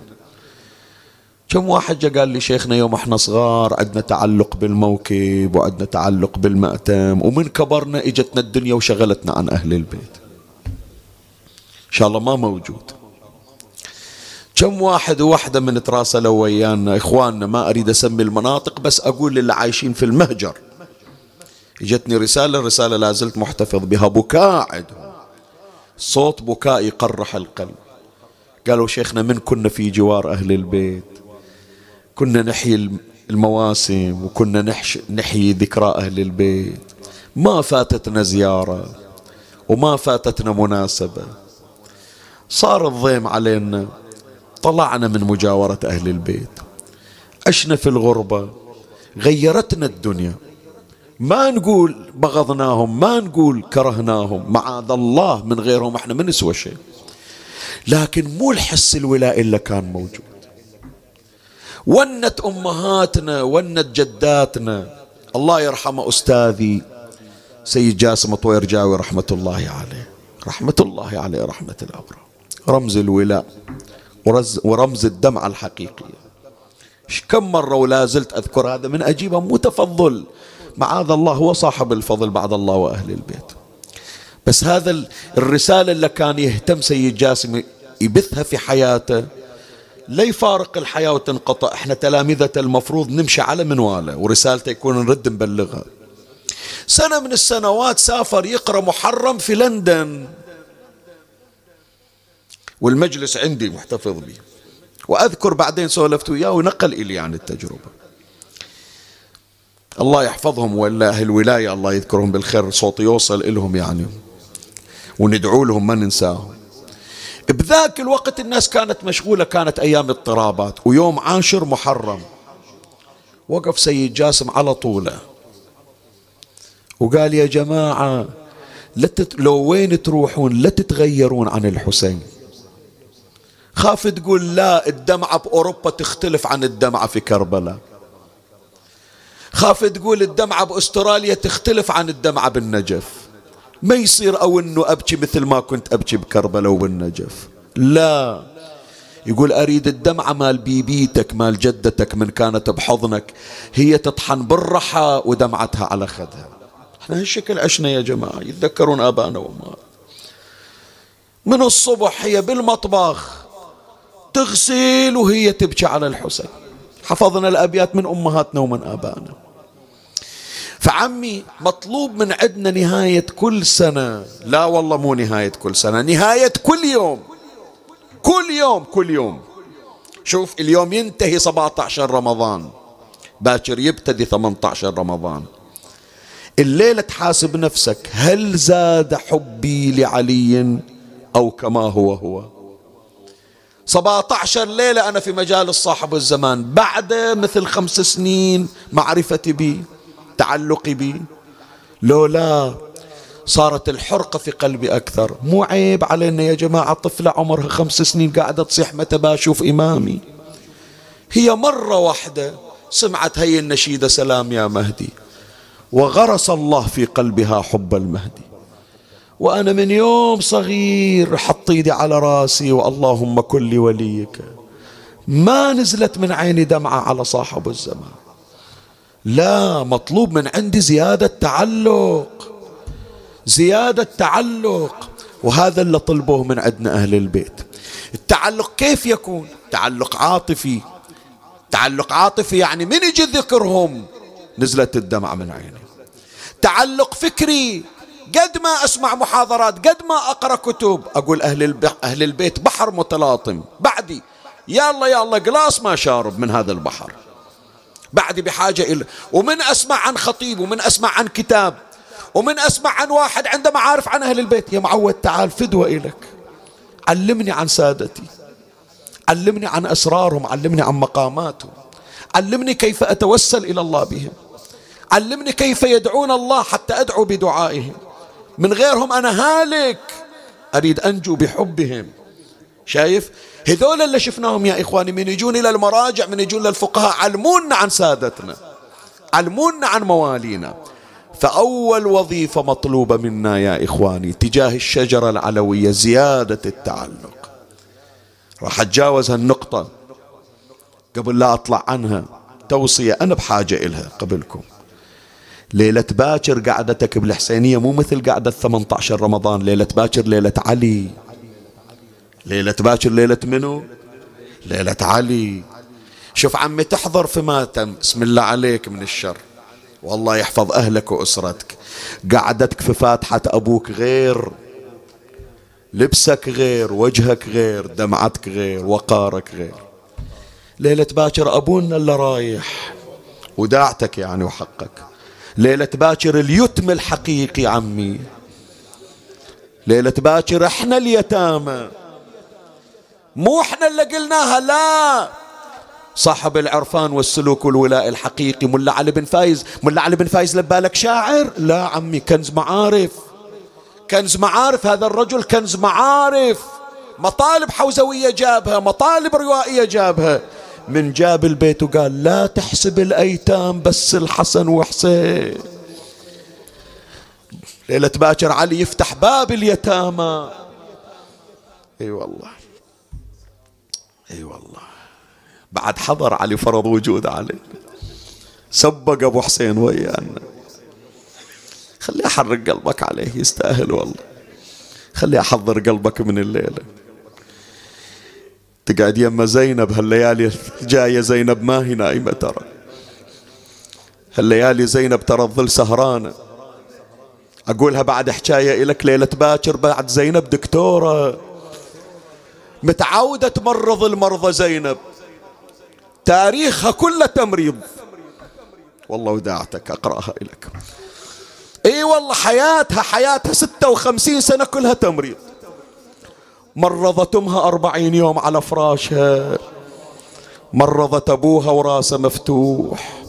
كم واحد جاء قال لي شيخنا يوم إحنا صغار عندنا تعلق بالموكب وعندنا تعلق بالمأتم ومن كبرنا اجتنا الدنيا وشغلتنا عن أهل البيت. إن شاء الله ما موجود. كم واحد وواحدة من تراسلوا ويانا إخواننا ما أريد أسمي المناطق بس أقول للي عايشين في المهجر. إجتني رسالة الرسالة لازلت محتفظ بها. بكاء عندهم صوت بكاء يقرح القلب. قالوا شيخنا من كنا في جوار أهل البيت؟ كنا نحيي المواسم وكنا نحيي ذكرى أهل البيت. ما فاتتنا زيارة وما فاتتنا مناسبة. صار الضيم علينا طلعنا من مجاورة أهل البيت. عشنا في الغربة غيرتنا الدنيا. ما نقول بغضناهم ما نقول كرهناهم. معاذ الله من غيرهم إحنا ما نسوى شيء. لكن مو الحس الولائي اللي كان موجود. ونت أمهاتنا ونت جداتنا. الله يرحم أستاذي سيد جاسم طوير جاوي رحمة الله عليه. رحمة الله عليه رحمة الابرار رمز الولاء ورمز الدمعة الحقيقية كم مرة ولا زلت أذكر هذا من أجيبه متفضل. معاذ الله هو صاحب الفضل بعد الله وأهل البيت. بس هذا الرسالة اللي كان يهتم سيد جاسم يبثها في حياته لا يفارق الحياة وتنقطع. إحنا تلامذة المفروض نمشي على منواله ورسالته يكون نرد نبلغها. سنة من السنوات سافر يقرأ محرم في لندن. والمجلس عندي محتفظ به وأذكر بعدين سولفت وياه ونقل إلي عن التجربة. الله يحفظهم ولا أهل الولاية الله يذكرهم بالخير صوتي يوصل إلهم يعني. وندعو لهم ما ننساهم. بذاك الوقت الناس كانت مشغولة كانت أيام اضطرابات. ويوم عاشر محرم. وقف سيد جاسم على طوله. وقال يا جماعة. لو وين تروحون لا تتغيرون عن الحسين. خاف تقول لا الدمعة بأوروبا تختلف عن الدمعة في كربلاء. خاف تقول الدمعة بأستراليا تختلف عن الدمعة بالنجف. ما يصير أو أنه أبكي مثل ما كنت أبكي بكربلاء وبالنجف لا. يقول أريد الدمعة مال بيبيتك مال جدتك من كانت بحضنك هي تطحن بالرحى ودمعتها على خدها. إحنا هالشكل عشنا يا جماعة يتذكرون آبانا وما من الصبح هي بالمطبخ تغسل وهي تبكي على الحسين. حفظنا الأبيات من أمهاتنا ومن آبائنا فعمي مطلوب من عندنا نهاية كل سنة. لا والله مو نهاية كل سنة نهاية كل يوم. كل يوم كل يوم. شوف اليوم ينتهي 17 رمضان. باكر يبتدي 18 رمضان. الليلة تحاسب نفسك هل زاد حبي لعلي أو كما هو هو؟ 17 ليلة أنا في مجال صاحب الزمان. بعد مثل خمس سنين معرفتي بي. تعلقي بي. لو لا صارت الحرقة في قلبي أكثر. مو عيب علينا يا جماعة طفلة عمرها خمس سنين قاعدة تصيح متى بشوف إمامي. هي مرة واحدة سمعت هي النشيدة سلام يا مهدي. وغرس الله في قلبها حب المهدي. وأنا من يوم صغير حط إيدي على راسي واللهم كل وليك. ما نزلت من عيني دمعة على صاحب الزمان. لا مطلوب من عندي زيادة تعلق. زيادة تعلق. وهذا اللي طلبوه من عندنا أهل البيت. التعلق كيف يكون؟ تعلق عاطفي. تعلق عاطفي يعني من يجي ذكرهم؟ نزلت الدمعة من عيني. تعلق فكري. قد ما أسمع محاضرات قد ما أقرأ كتب أقول أهل, أهل البيت بحر متلاطم. بعدي يا الله يا الله قلاص ما شارب من هذا البحر. بعدي بحاجة إلى. ومن أسمع عن خطيب ومن أسمع عن كتاب ومن أسمع عن واحد عنده معارف عن أهل البيت يا معود تعال فدوة إلك علمني عن سادتي. علمني عن أسرارهم علمني عن مقاماتهم. علمني كيف أتوسل إلى الله بهم. علمني كيف يدعون الله حتى أدعو بدعائهم. من غيرهم أنا هالك. أريد أنجو بحبهم. شايف؟ هذول اللي شفناهم يا إخواني من يجون إلى المراجع من يجون للفقهاء علمونا عن سادتنا علمونا عن موالينا. فأول وظيفة مطلوبة منا يا إخواني تجاه الشجرة العلوية زيادة التعلق. راح أتجاوز هالنقطة قبل لا أطلع عنها توصية أنا بحاجة إلها قبلكم. ليلة باكر قعدتك بالحسينية مو مثل قعدة 18 رمضان ليلة باكر ليلة علي. ليلة باكر ليلة منو؟ ليلة علي. شوف عمي تحضر في ماتم. بسم الله عليك من الشر. والله يحفظ أهلك وأسرتك. قعدتك في فاتحة أبوك غير. لبسك غير وجهك غير دمعتك غير وقارك غير. ليلة باكر أبونا اللي رايح. وداعتك يعني وحقك. ليلة باكر اليتم الحقيقي عمي. ليلة باكر إحنا اليتامى. مو إحنا اللي قلناها لا. صاحب العرفان والسلوك والولاء الحقيقي ملا علي بن فايز. ملا علي بن فايز لبالك شاعر؟ لا عمي كنز معارف. كنز معارف هذا الرجل كنز معارف. مطالب حوزوية جابها مطالب روائية جابها. من جاب البيت وقال لا تحسب الأيتام بس الحسن وحسين. ليلة باكر علي يفتح باب اليتامى. إي أيوة والله. إي والله. بعد حضر علي فرض وجود عليه سبق أبو حسين ويانا. خليه يحرق قلبك عليه يستاهل والله. خلي أحضر قلبك من الليلة. تقعد يما زينب هالليالي جاية زينب ما هي نايمة ترى. هالليالي زينب ترى الظل سهرانة. أقولها بعد حكاية إلك ليلة باكر بعد زينب دكتورة. متعودة تمرض المرضى زينب. تاريخها كله تمريض. والله وداعتك أقرأها لك إي والله حياتها حياتها ستة وخمسين سنة كلها تمريض. مرضت امها أربعين يوم على فراشها مرضت أبوها وراسه مفتوح.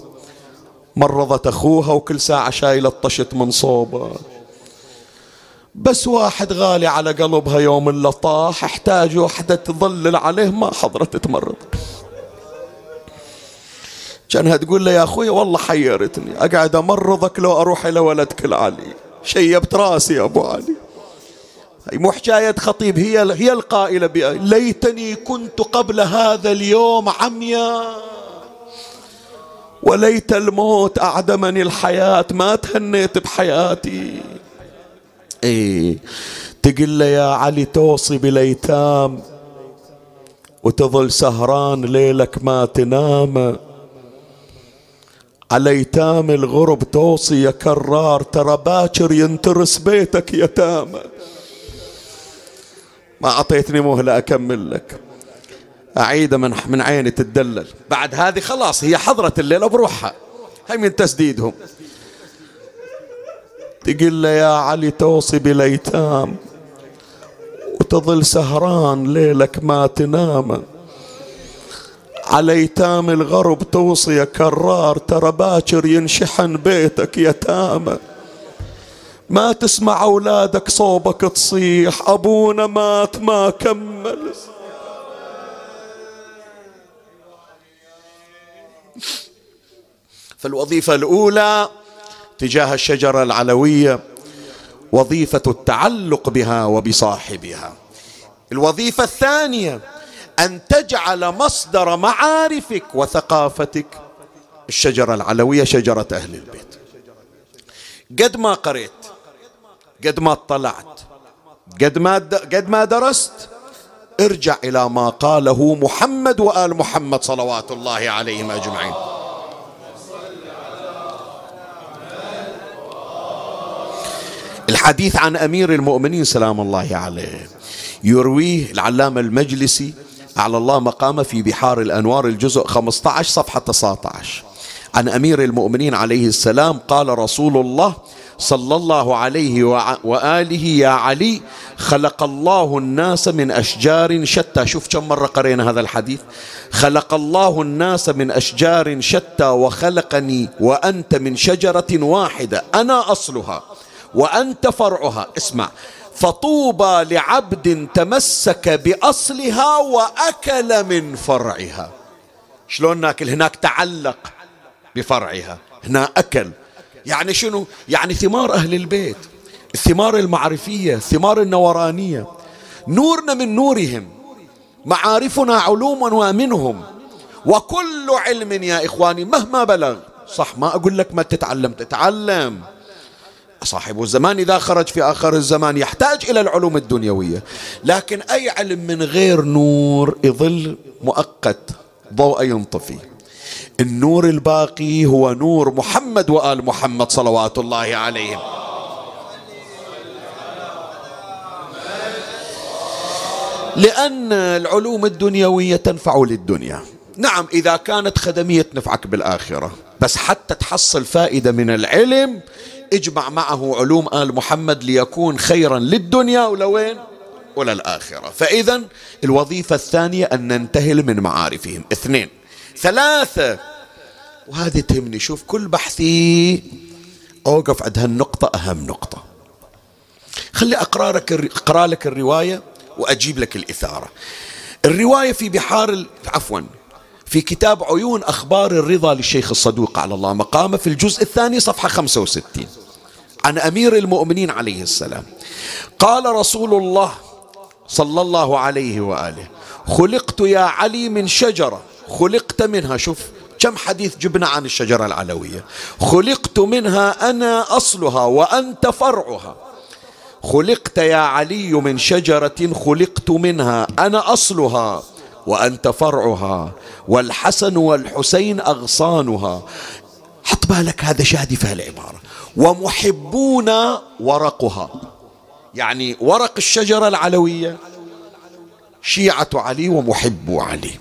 مرضت أخوها وكل ساعة شايلة طشت من صوبه. بس واحد غالي على قلبها يوم اللي طاح احتاج وحدة تظلل عليه ما حضرت تمرض. كانها تقول له يا أخوي والله حيرتني أقعد أمرضك لو أروح إلى ولدك العلي شيبت راسي يا أبو علي. هي مو حكاية خطيب هي هي القائلة ليتني كنت قبل هذا اليوم عميا. وليت الموت أعدمني الحياة ما تهنيت بحياتي. إيه. تقول له يا علي توصي بالأيتام وتظل سهران ليلك ما تنام. على أيتام الغرب توصي يا كرار ترى باكر ينترس بيتك يتامى ما أعطيتني مهلة أكمل لك. اعيده من من عيني تدلل بعد هذه خلاص هي حضرت الليلة بروحها هاي من تسديدهم. تقول له يا علي توصي بالايتام وتظل سهران ليلك ما تنام. على ايتام الغرب توصي كرار ترى باكر ينشحن بيتك يتامى ما تسمع أولادك صوبك تصيح أبونا مات ما كمل. فالوظيفة الأولى تجاه الشجرة العلوية وظيفة التعلق بها وبصاحبها. الوظيفة الثانية أن تجعل مصدر معارفك وثقافتك الشجرة العلوية شجرة أهل البيت. قد ما قريت قد ما اطلعت قد ما قد ما درست ارجع إلى ما قاله محمد وآل محمد صلوات الله عليهم أجمعين. الحديث عن أمير المؤمنين سلام الله عليه يرويه العلامة المجلسي على الله مقامه في بحار الأنوار الجزء 15 صفحة 19 عن أمير المؤمنين عليه السلام قال رسول الله صلى الله عليه وآله يا علي خلق الله الناس من أشجار شتى. شوف كم مرة قرينا هذا الحديث. خلق الله الناس من أشجار شتى وخلقني وأنت من شجرة واحدة أنا أصلها. وأنت فرعها. اسمع. فطوبى لعبد تمسك بأصلها وأكل من فرعها. شلون ناكل؟ هناك تعلق بفرعها. هنا أكل. يعني شنو؟ يعني ثمار أهل البيت الثمار المعرفية الثمار النورانية. نورنا من نورهم. معارفنا علوم ومنهم. وكل علم يا إخواني مهما بلغ. صح ما أقول لك ما تتعلم تتعلم. صاحب الزمان إذا خرج في آخر الزمان يحتاج إلى العلوم الدنيوية. لكن أي علم من غير نور يظل مؤقت ضوء ينطفي. النور الباقي هو نور محمد وآل محمد صلوات الله عليهم. لأن العلوم الدنيوية تنفع للدنيا. نعم إذا كانت خدمية تنفعك بالآخرة بس حتى تحصل فائدة من العلم اجمع معه علوم آل محمد ليكون خيرا للدنيا ولوين؟ وللآخرة. فإذا الوظيفة الثانية أن ننتهل من معارفهم. اثنين. ثلاثة. وهذه تهمني. شوف كل بحثي أوقف عند هالنقطة أهم نقطة. خلي أقرأ لك, أقرأ لك الرواية وأجيب لك الإثارة. الرواية في بحار عفوا في كتاب عيون أخبار الرضا للشيخ الصدوق على الله. مقامه في الجزء الثاني صفحة 65 عن أمير المؤمنين عليه السلام. قال رسول الله صلى الله عليه وآله خلقت يا علي من شجرة. خلقت منها شوف كم حديث جبنا عن الشجرة العلوية. خلقت منها أنا أصلها وأنت فرعها. خلقت يا علي من شجرة خلقت منها أنا أصلها وأنت فرعها. والحسن والحسين أغصانها. حط بالك هذا شادي في العبارة ومحبون ورقها. يعني ورق الشجرة العلوية. شيعة علي ومحبو علي.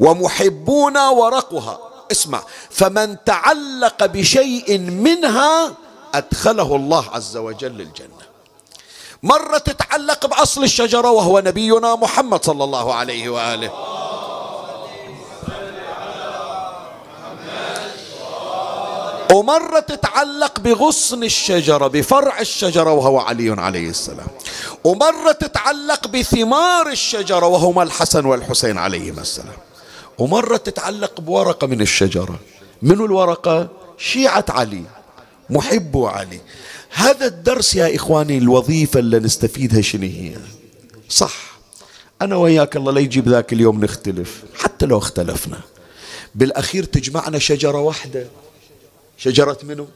ومحبون ورقها. اسمع فمن تعلق بشيء منها أدخله الله عز وجل الجنة. مرة تتعلق بأصل الشجرة وهو نبينا محمد صلى الله عليه وآله. ومرة تتعلق بغصن الشجرة بفرع الشجرة وهو علي عليه السلام. ومرة تتعلق بثمار الشجرة وهما الحسن والحسين عليهما السلام. ومرة تتعلق بورقة من الشجرة. من الورقة؟ شيعة علي محب علي. هذا الدرس يا إخواني الوظيفة اللي نستفيدها شنو هي؟ صح. أنا وياك الله لا يجيب ذاك اليوم نختلف حتى لو اختلفنا. بالأخير تجمعنا شجرة واحدة. شجرة منو؟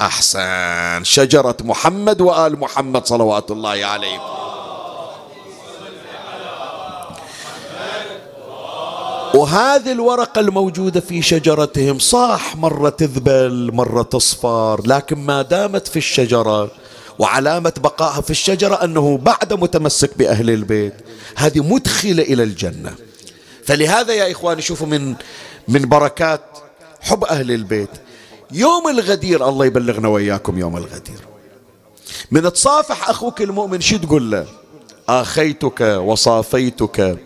أحسن. شجرة محمد وآل محمد صلوات الله عليهم. وهذه الورقة الموجودة في شجرتهم صح مرة تذبل مرة تصفر لكن ما دامت في الشجرة وعلامة بقائها في الشجرة أنه بعد متمسك بأهل البيت هذه مدخلة إلى الجنة. فلهذا يا إخواني شوفوا من من بركات حب أهل البيت. يوم الغدير الله يبلغنا وياكم يوم الغدير. من تصافح أخوك المؤمن شو تقول له؟ آخيتك وصافيتك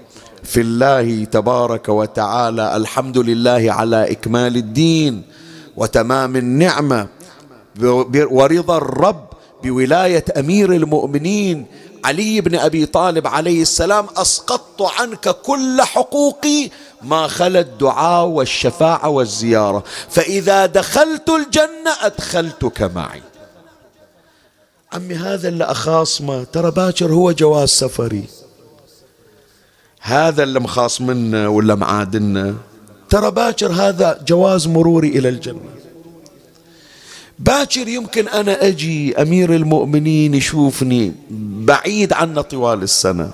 في الله تبارك وتعالى الحمد لله على إكمال الدين وتمام النعمة ورضا الرب بولاية أمير المؤمنين علي بن أبي طالب عليه السلام أسقطت عنك كل حقوقي ما خلا الدعاء والشفاعة والزيارة. فإذا دخلت الجنة أدخلتك معي. عمي هذا اللي أخاصمه ترى باكر هو جواز سفري. هذا اللي مخاصمنا ولا معادنا؟ ترى باكر هذا جواز مروري إلى الجنة. باكر يمكن أنا أجي أمير المؤمنين يشوفني بعيد عنا طوال السنة.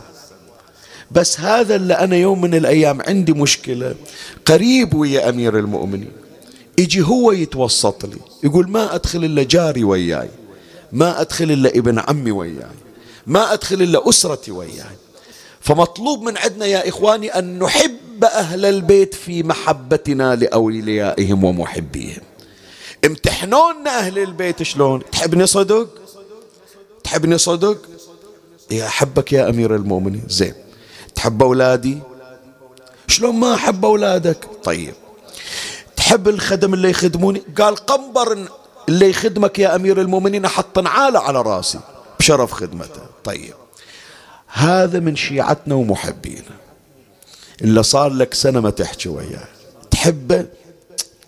بس هذا اللي أنا يوم من الأيام عندي مشكلة. قريب ويا أمير المؤمنين. يجي هو يتوسط لي. يقول ما أدخل إلا جاري وياي. ما أدخل إلا ابن عمي وياي. ما أدخل إلا أسرتي وياي. فمطلوب من عندنا يا إخواني أن نحب أهل البيت في محبتنا لأوليائهم ومحبيهم. امتحنونا أهل البيت شلون؟ تحبني صدق؟ تحبني صدق؟ يا أحبك يا أمير المؤمنين. زين. تحب أولادي؟ شلون ما أحب أولادك؟ طيب. تحب الخدم اللي يخدموني؟ قال قنبر اللي يخدمك يا أمير المؤمنين أحط نعالة على رأسي بشرف خدمته. طيب. هذا من شيعتنا ومحبينا إلا صار لك سنة ما تحكي وياه. تحبه؟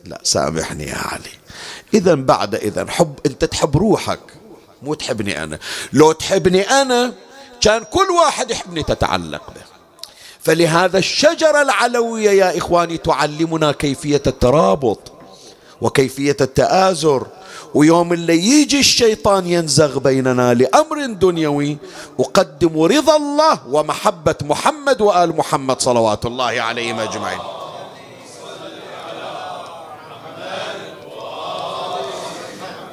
لا سامحني يا علي. إذا بعد إذا حب أنت تحب روحك. مو تحبني أنا. لو تحبني أنا كان كل واحد يحبني تتعلق به. فلهذا الشجرة العلوية يا إخواني تعلمنا كيفية الترابط وكيفية التآزر. ويوم اللي يجي الشيطان ينزغ بيننا لأمر دنيوي أقدم رضا الله ومحبة محمد وآل محمد صلوات الله عليهم أجمعين.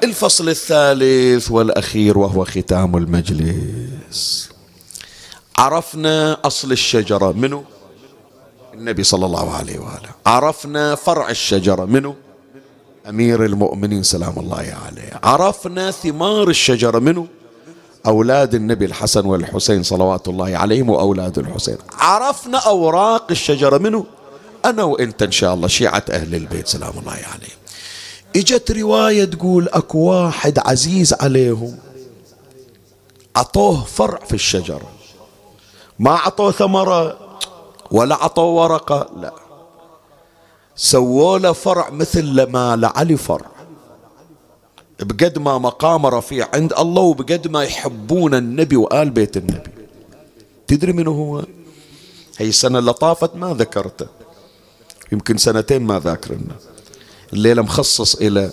الفصل الثالث والأخير وهو ختام المجلس. عرفنا أصل الشجرة منه النبي صلى الله عليه وآله. عرفنا فرع الشجرة منه أمير المؤمنين سلام الله عليه. عرفنا ثمار الشجرة منه أولاد النبي الحسن والحسين صلوات الله عليهم وأولاد الحسين. عرفنا أوراق الشجرة منه أنا وإنت إن شاء الله شيعة أهل البيت سلام الله عليهم. إجت رواية تقول أكو واحد عزيز عليهم. عطوه فرع في الشجرة. ما عطوه ثمرة ولا عطوه ورقة لا. سووا له فرع مثل ما لعلي فرع. بقد ما مقام رفيع عند الله وبقد ما يحبون النبي وآل بيت النبي. تدري من هو؟ هي السنة اللي طافت ما ذكرته. يمكن سنتين ما ذاكرنا. الليلة مخصص إلى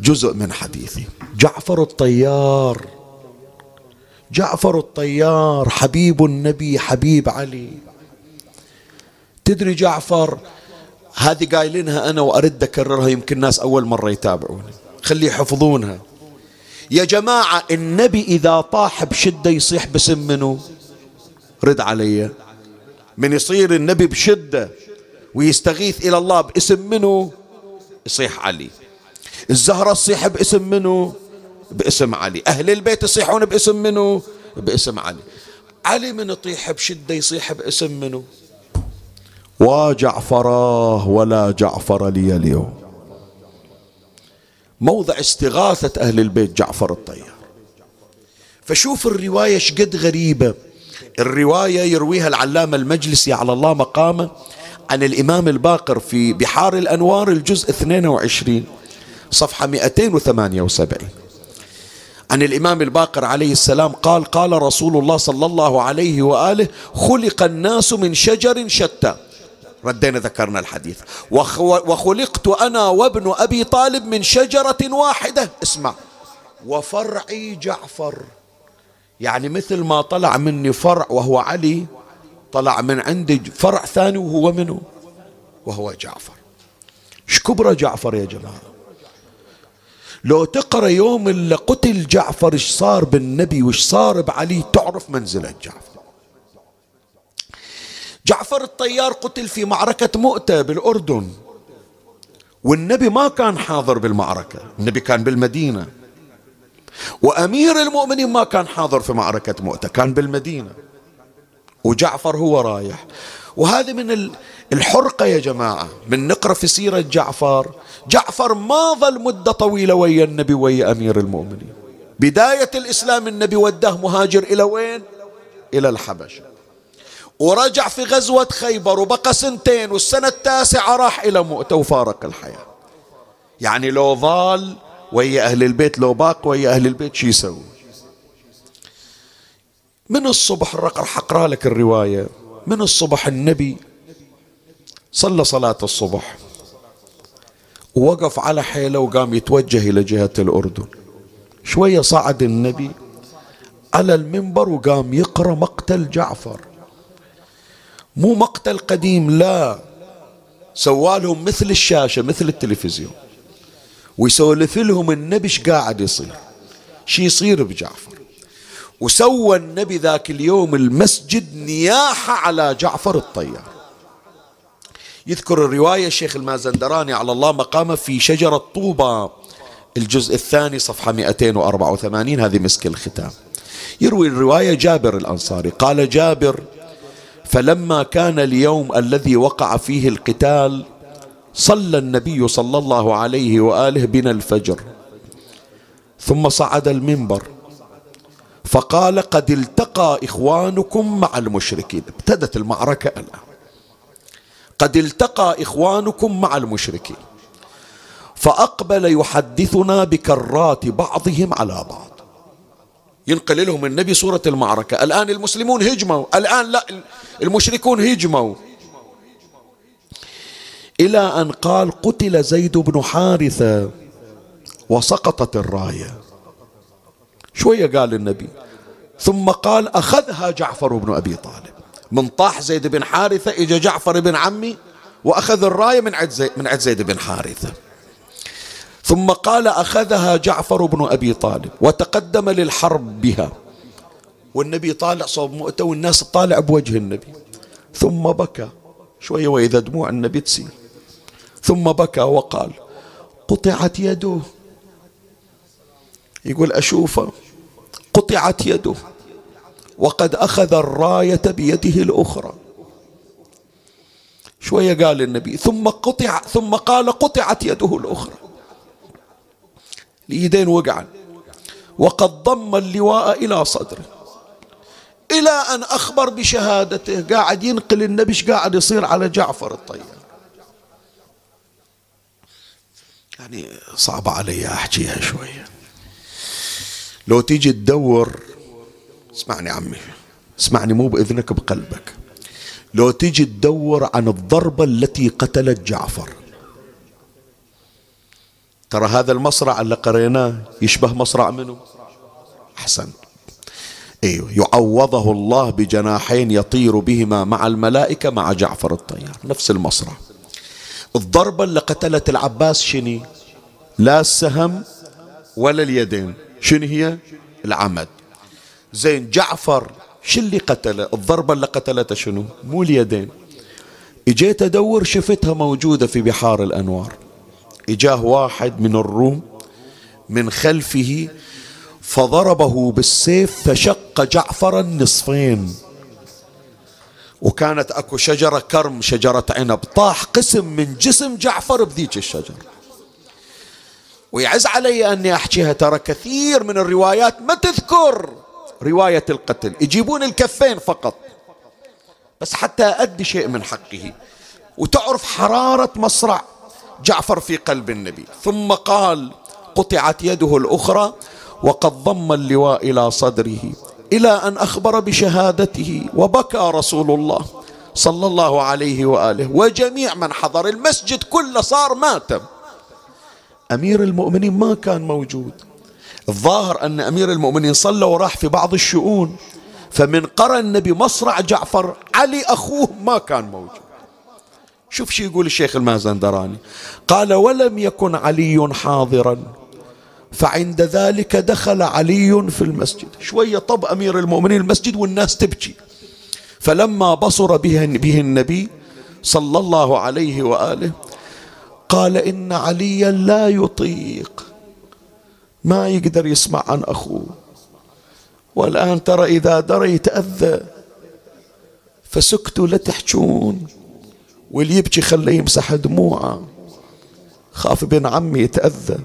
جزء من حديثي. جعفر الطيار جعفر الطيار حبيب النبي حبيب علي. تدري جعفر هذه قايلينها أنا وأرد أكررها يمكن الناس أول مرة يتابعوني. خلي يحفظونها. يا جماعة النبي إذا طاح بشدة يصيح باسم منه رد علي. من يصير النبي بشدة ويستغيث إلى الله باسم منه يصيح علي. الزهرة تصيح باسم منه باسم علي. أهل البيت يصيحون باسم منه باسم علي. علي من يطيح بشدة يصيح باسم منه وجعفراه ولا جعفر لي اليوم. موضع استغاثة أهل البيت جعفر الطيار. فشوف الرواية شقد غريبة. الرواية يرويها العلامة المجلسي على الله مقامه. عن الإمام الباقر في بحار الأنوار الجزء 22 صفحة 278 عن الإمام الباقر عليه السلام قال قال رسول الله صلى الله عليه وآله خلق الناس من شجر شتى. ردينا ذكرنا الحديث. وخلقت أنا وابن أبي طالب من شجرة واحدة. اسمع. وفرعي جعفر. يعني مثل ما طلع مني فرع وهو علي طلع من عندي فرع ثاني وهو منه وهو جعفر. إيش كبر جعفر يا جماعة؟ لو تقرأ يوم اللي قتل جعفر إيش صار بالنبي وإيش صار بعلي؟ تعرف منزلة جعفر. جعفر الطيار قتل في معركة مؤتة بالأردن والنبي ما كان حاضر بالمعركة النبي كان بالمدينة. وأمير المؤمنين ما كان حاضر في معركة مؤتة كان بالمدينة. وجعفر هو رايح. وهذه من الحرقة يا جماعة. من نقرأ في سيرة جعفر. جعفر ما ظل مدة طويلة ويا النبي ويا أمير المؤمنين. بداية الإسلام النبي وداه مهاجر إلى وين؟ إلى الحبشة. ورجع في غزوة خيبر وبقى سنتين والسنة التاسعة راح إلى مؤتة وفارق الحياة. يعني لو ظال ويا أهل البيت لو باق ويا أهل البيت شو يسوي؟ من الصبح راح أقرأ لك الرواية؟ من الصبح النبي صلى صلاة الصبح. ووقف على حيله وقام يتوجه إلى جهة الأردن. شوية صعد النبي على المنبر وقام يقرأ مقتل جعفر. مو مقتل قديم لا. سوالهم مثل الشاشة مثل التلفزيون. ويسولف لهم النبي إيش قاعد يصير؟ شي يصير بجعفر. وسوى النبي ذاك اليوم المسجد نياحة على جعفر الطيار. يذكر الرواية الشيخ المازندراني على الله مقامه في شجرة طوبى الجزء الثاني صفحة 284 هذه مسك الختام. يروي الرواية جابر الأنصاري قال جابر فلما كان اليوم الذي وقع فيه القتال صلى النبي صلى الله عليه وآله بنا الفجر ثم صعد المنبر فقال قد التقى إخوانكم مع المشركين. ابتدت المعركة الآن. قد التقى إخوانكم مع المشركين. فأقبل يحدثنا بكرات بعضهم على بعض. ينقل لهم النبي صورة المعركة. الآن المسلمون هجموا. الآن لا المشركون هجموا. إلى أن قال قتل زيد بن حارثة وسقطت الراية. شوية قال النبي. ثم قال أخذها جعفر بن أبي طالب. من طاح زيد بن حارثة إجا جعفر بن عمي وأخذ الراية من عند زيد, من عند زيد بن حارثة. ثم قال أخذها جعفر بن أبي طالب وتقدم للحرب بها. والنبي طالع صوب مؤتة والناس طالع بوجه النبي. ثم بكى. شوية وإذا دموع النبي تسيل. ثم بكى وقال قطعت يده. يقول أشوفه. قطعت يده وقد أخذ الراية بيده الأخرى. شوية قال النبي ثم قطع ثم قال قطعت يده الأخرى. اليدين وقعا. وقد ضم اللواء إلى صدره. إلى أن أخبر بشهادته. قاعد ينقل النبي قاعد يصير على جعفر الطيار. يعني صعبة علي أحكيها شوية. لو تيجي تدور اسمعني عمي اسمعني مو بإذنك بقلبك. لو تيجي تدور عن الضربة التي قتلت جعفر ترى هذا المصرع اللي قريناه يشبه مصرع منه أحسن أيوه يعوضه الله بجناحين يطير بهما مع الملائكة مع جعفر الطيار نفس المصرع. الضربة اللي قتلت العباس شني لا السهم ولا اليدين. شنو هي؟ العمد. زين جعفر شو اللي قتله؟ الضربة اللي قتلته شنو؟ مو اليدين. إجيت أدور شفتها موجودة في بحار الأنوار. إجاه واحد من الروم من خلفه فضربه بالسيف فشق جعفر النصفين. وكانت أكو شجرة كرم شجرة عنب. طاح قسم من جسم جعفر بذيك الشجرة. ويعز علي أني أحكيها. ترى كثير من الروايات ما تذكر رواية القتل. يجيبون الكفين فقط. بس حتى أدي شيء من حقه. وتعرف حرارة مصرع جعفر في قلب النبي. ثم قال قطعت يده الأخرى وقد ضم اللواء إلى صدره إلى أن أخبر بشهادته. وبكى رسول الله صلى الله عليه وآله. وجميع من حضر المسجد كله صار ماتم. أمير المؤمنين ما كان موجود. الظاهر أن أمير المؤمنين صلى وراح في بعض الشؤون. فمن قرى النبي مصرع جعفر علي أخوه ما كان موجود. شوف شو يقول الشيخ المازندراني. قال ولم يكن علي حاضرا فعند ذلك دخل علي في المسجد. شوية طب أمير المؤمنين المسجد والناس تبكي. فلما بصر به, النبي صلى الله عليه وآله قال إن عليا لا يطيق. ما يقدر يسمع عن أخوه. والآن ترى إذا درى يتأذى فسكتوا لا تحجون. واللي يبكي خليه يمسح دموعه. خاف ابن عمي يتأذى.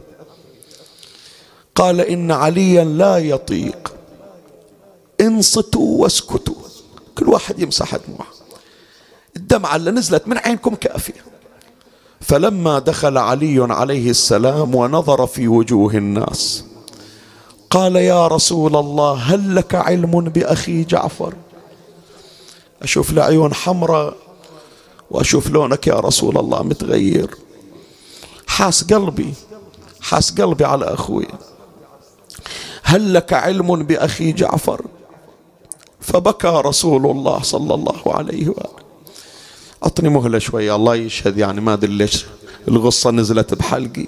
قال إن عليا لا يطيق. انصتوا واسكتوا. كل واحد يمسح دموعه. الدمعة اللي نزلت من عينكم كافية. فلما دخل علي عليه السلام ونظر في وجوه الناس قال يا رسول الله هل لك علم بأخي جعفر؟ أشوف له عيون حمراء وأشوف لونك يا رسول الله متغير. حاس قلبي حاس قلبي على أخوي. هل لك علم بأخي جعفر؟ فبكى رسول الله صلى الله عليه وآله. أعطني مهلة شوية الله يشهد يعني ما أدري ليش الغصة نزلت بحلقي.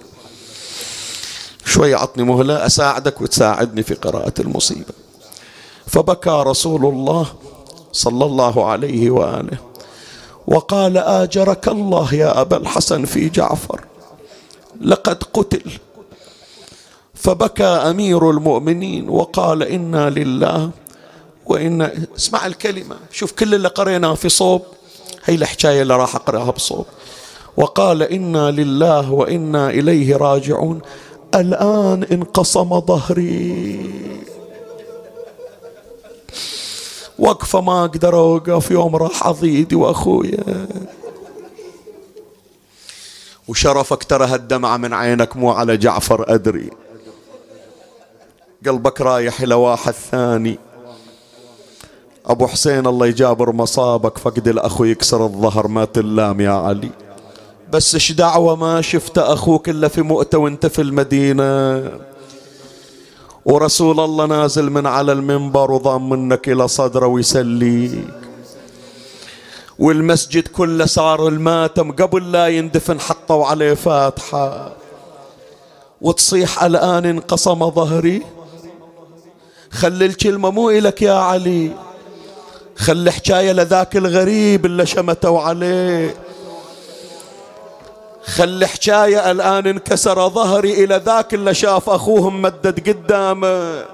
شوية أعطني مهلة أساعدك وتساعدني في قراءة المصيبة. فبكى رسول الله صلى الله عليه وآله. وقال آجرك الله يا أبا الحسن في جعفر. لقد قتل. فبكى أمير المؤمنين وقال إنا لله وإنا اسمع الكلمة. شوف كل اللي قريناه في صوب. هي الحكاية اللي راح أقرأها بصوت. وقال إنا لله وإنا إليه راجعون. الآن انقسم ظهري. وقفة ما أقدر أوقف. يوم راح أضيدي وأخويا. وشرفك ترى هالدمعة من عينك مو على جعفر أدري. قلبك رايح إلى واحد ثاني. أبو حسين الله يجابر مصابك فقد الأخو يكسر الظهر. ما تلام يا علي. بس إيش دعوة؟ ما شفت أخوك إلا في مؤتة وأنت في المدينة. ورسول الله نازل من على المنبر وضام منك إلى صدره ويسليك. والمسجد كله صار الماتم قبل لا يندفن حطوا عليه فاتحة. وتصيح الآن انقسم ظهري. خلي الكلمة مو إلك يا علي. خلي حكاية لذاك الغريب اللي شمتوا عليه. خلي حكاية الآن انكسر ظهري إلى ذاك اللي شاف أخوه ممدد قدامه.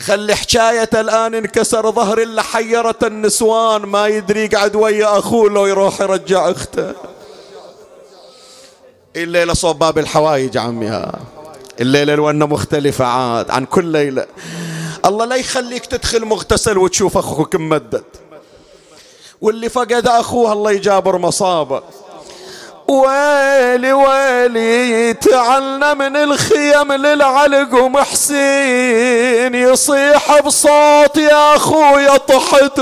خلي حكاية الآن انكسر ظهري اللي حيرت النسوان. ما يدري قعد ويا أخوه لو يروح يرجع أخته. الليلة صوب باب الحوايج عمي الليلة الونة مختلفة عاد عن كل ليلة. الله لا يخليك تدخل مغتسل وتشوف أخوك ممدد. واللي فقد أخوه الله يجابر مصابة. ويلي ويلي تعلنا من الخيم للعلق ومحسين يصيح بصوت يا اخويا طحت.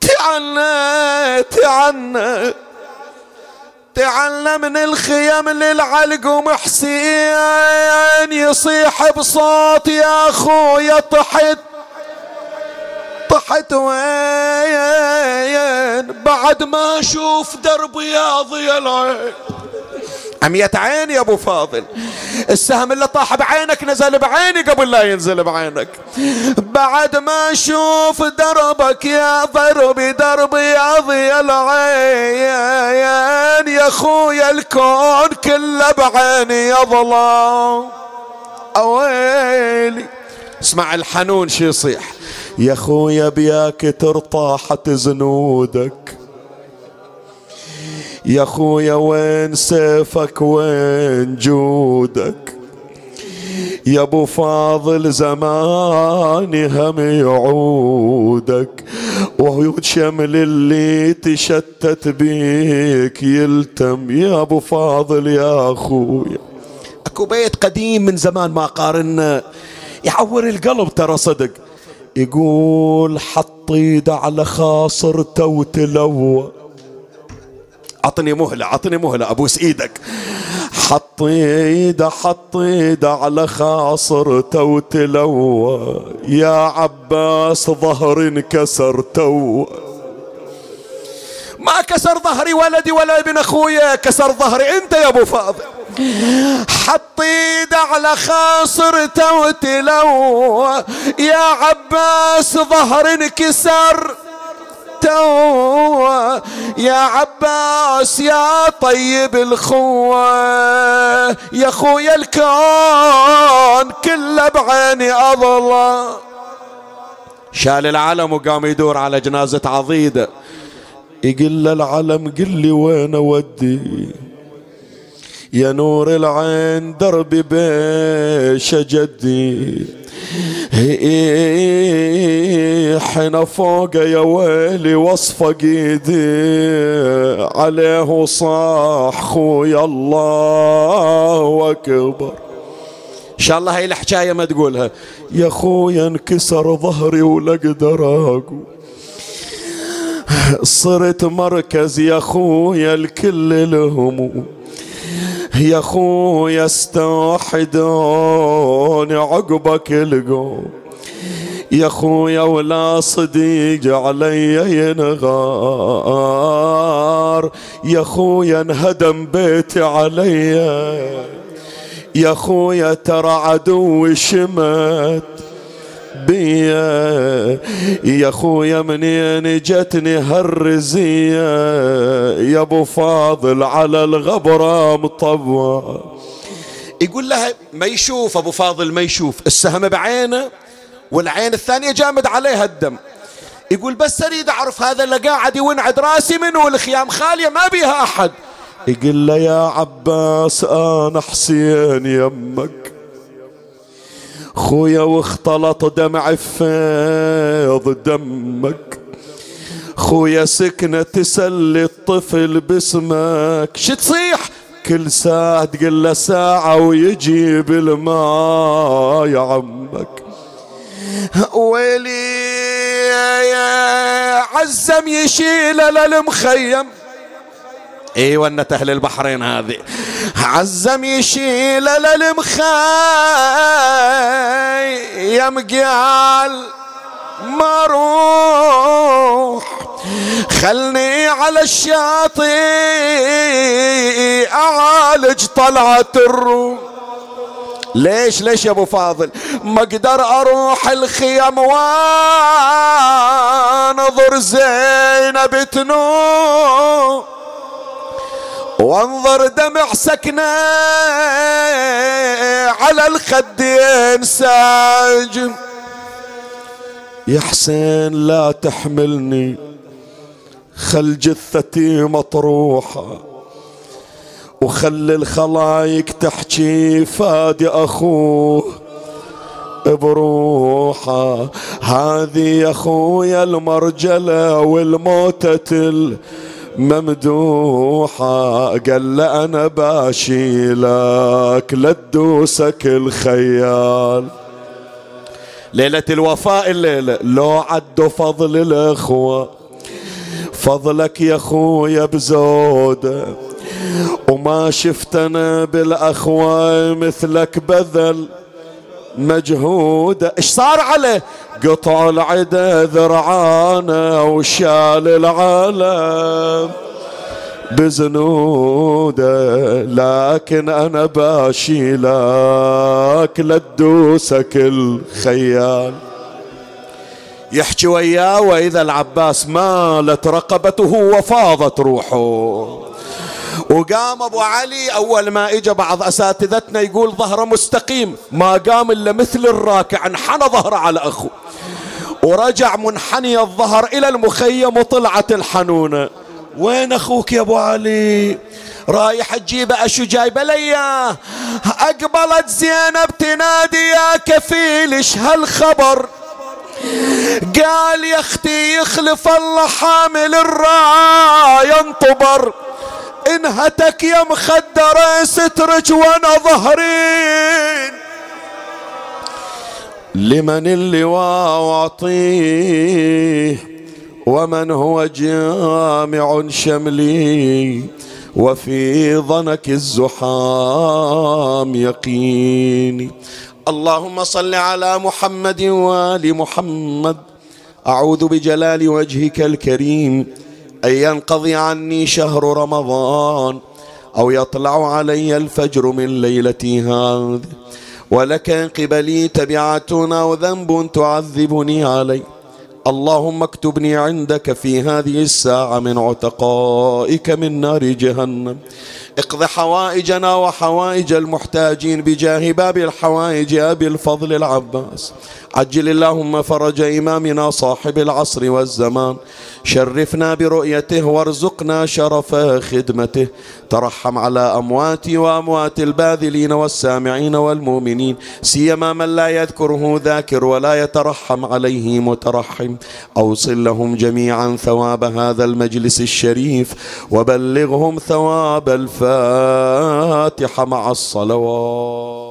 تعنا تعنا تعلم من الخيم للعلق ومحسين يصيح بصوت يا أخويا طحت طحت وين؟ بعد ما أشوف درب يا ضي العين. عمية عيني يا أبو فاضل؟ السهم اللي طاح بعينك نزل بعيني قبل لا ينزل بعينك. بعد ما أشوف دربك يا ضربي دربي يا العين يا أخويا الكون كله بعيني يظلم اويلي اسمع الحنون شي يصيح. يا خويا بياك ترطاحت زنودك. يا خويا وين سيفك؟ وين جودك؟ يا أبو فاضل زماني هم يعودك وعيود شمل اللي تشتت بيك يلتم. يا أبو فاضل يا أخويا. أكو بيت قديم من زمان ما قارنا يعور القلب ترى صدق. يقول حط ايده على خاصرته وتلوى عطني مهلة عطني مهلة ابوس إيدك حط ايده حط ايده على خاصرته وتلوى يا عباس ظهر انكسر تو. ما كسر ظهري ولدي ولا ابن أخويا كسر ظهري أنت يا أبو فاضل. حط ايده على خاصرته وتلوى يا عباس ظهر انكسر. تو يا عباس يا طيب الخوة. يا خويا الكون كله بعيني أضلى شال العلم وقام يدور على جنازة عضيدة يقول له العلم قل لي وين أودي. يا نور العين دربي بيش جدي. حين فوق يا ويلي وصفة ايدي عليه صاح خويا الله اكبر إن شاء الله هاي الحكاية ما تقولها. يا خويا انكسر ظهري ولا أقدر أقول. صرت مركز يا خويا الكل الهموم يا خويا استوحدوني عقبك القوم. يا خويا ولا صديق علي ينغار. يا خويا انهدم بيتي علي. يا خويا ترى عدوي شمت. بيا يا خويا منين جتني هالرزية. يا أبو فاضل على الغبرة مطوع. يقول لها ما يشوف أبو فاضل ما يشوف. السهم بعينه والعين الثانية جامد عليها الدم. يقول بس أريد أعرف هذا اللي قاعد يونعد راسي منه والخيام خالية ما بيها أحد. يقول له يا عباس أنا حسين يمك. خويا واختلط دمع فيض دمك. خويا سكنة تسلي الطفل باسمك. شو تصيح؟ كل ساعة تقول له ساعة ويجيب الماء يا عمك. ويلي يا عزم يشيل للمخيم أيوه انت أهل البحرين هذه. عزم يشيل للمخيم قال ما روح خلني على الشاطئ أعالج طلعة الروح. ليش ليش يا أبو فاضل؟ ما أقدر أروح الخيم وأنظر زينب تنوم وانظر دمع سكنة على الخدين ساجم يا حسين لا تحملني خل جثتي مطروحة وخلي الخلايق تحكي فادي أخوه بروحه. هذه يا أخويا المرجلة والموتة ممدوحة. قال أنا باشيلك لتدوسك الخيال. ليلة الوفاء الليلة لو عدوا فضل الأخوة. فضلك يا خويا بزودة. وما شفت أنا بالأخوة مثلك بذل. مجهودة إيش صار عليه؟ قطع العدا ذرعانه وشال العالم بزنوده. لكن أنا باشي لك لتدوسك الخيال. يحكي وياه وإذا العباس مالت رقبته وفاضت روحه. وقام أبو علي أول ما اجى بعض أساتذتنا يقول ظهره مستقيم ما قام إلا مثل الراكع انحنى ظهره على اخوه ورجع منحني الظهر إلى المخيم وطلعت الحنونه وين أخوك يا أبو علي؟ رايح تجيبه أشو جايبه لياه أقبلت زينب تنادي يا كفيل إيش هالخبر؟ قال يا أختي يخلف الله حامل الراية انطبر. انهتك يا مخدرة سترك وأنا ظهرين لمن اللواء واعطيه ومن هو جامع شملي. وفي ظنك الزحام يقيني. اللهم صل على محمد وآل محمد. أعوذ بجلال وجهك الكريم. أن ينقضي عني شهر رمضان أو يطلع علي الفجر من ليلتي هذه. ولك قبلي تبعة أو ذنب تعذبني عليه اللهم اكتبني عندك في هذه الساعة من عتقائك من نار جهنم. اقض حوائجنا وحوائج المحتاجين بجاه باب الحوائج أبي الفضل العباس. عجل اللهم فرج إمامنا صاحب العصر والزمان. شرفنا برؤيته وارزقنا شرف خدمته. ترحم على أمواتي وأموات الباذلين والسامعين والمؤمنين. سيما من لا يذكره ذاكر ولا يترحم عليه مترحم. أوصل لهم جميعا ثواب هذا المجلس الشريف. وبلغهم ثواب الفاتحة مع الصلوات.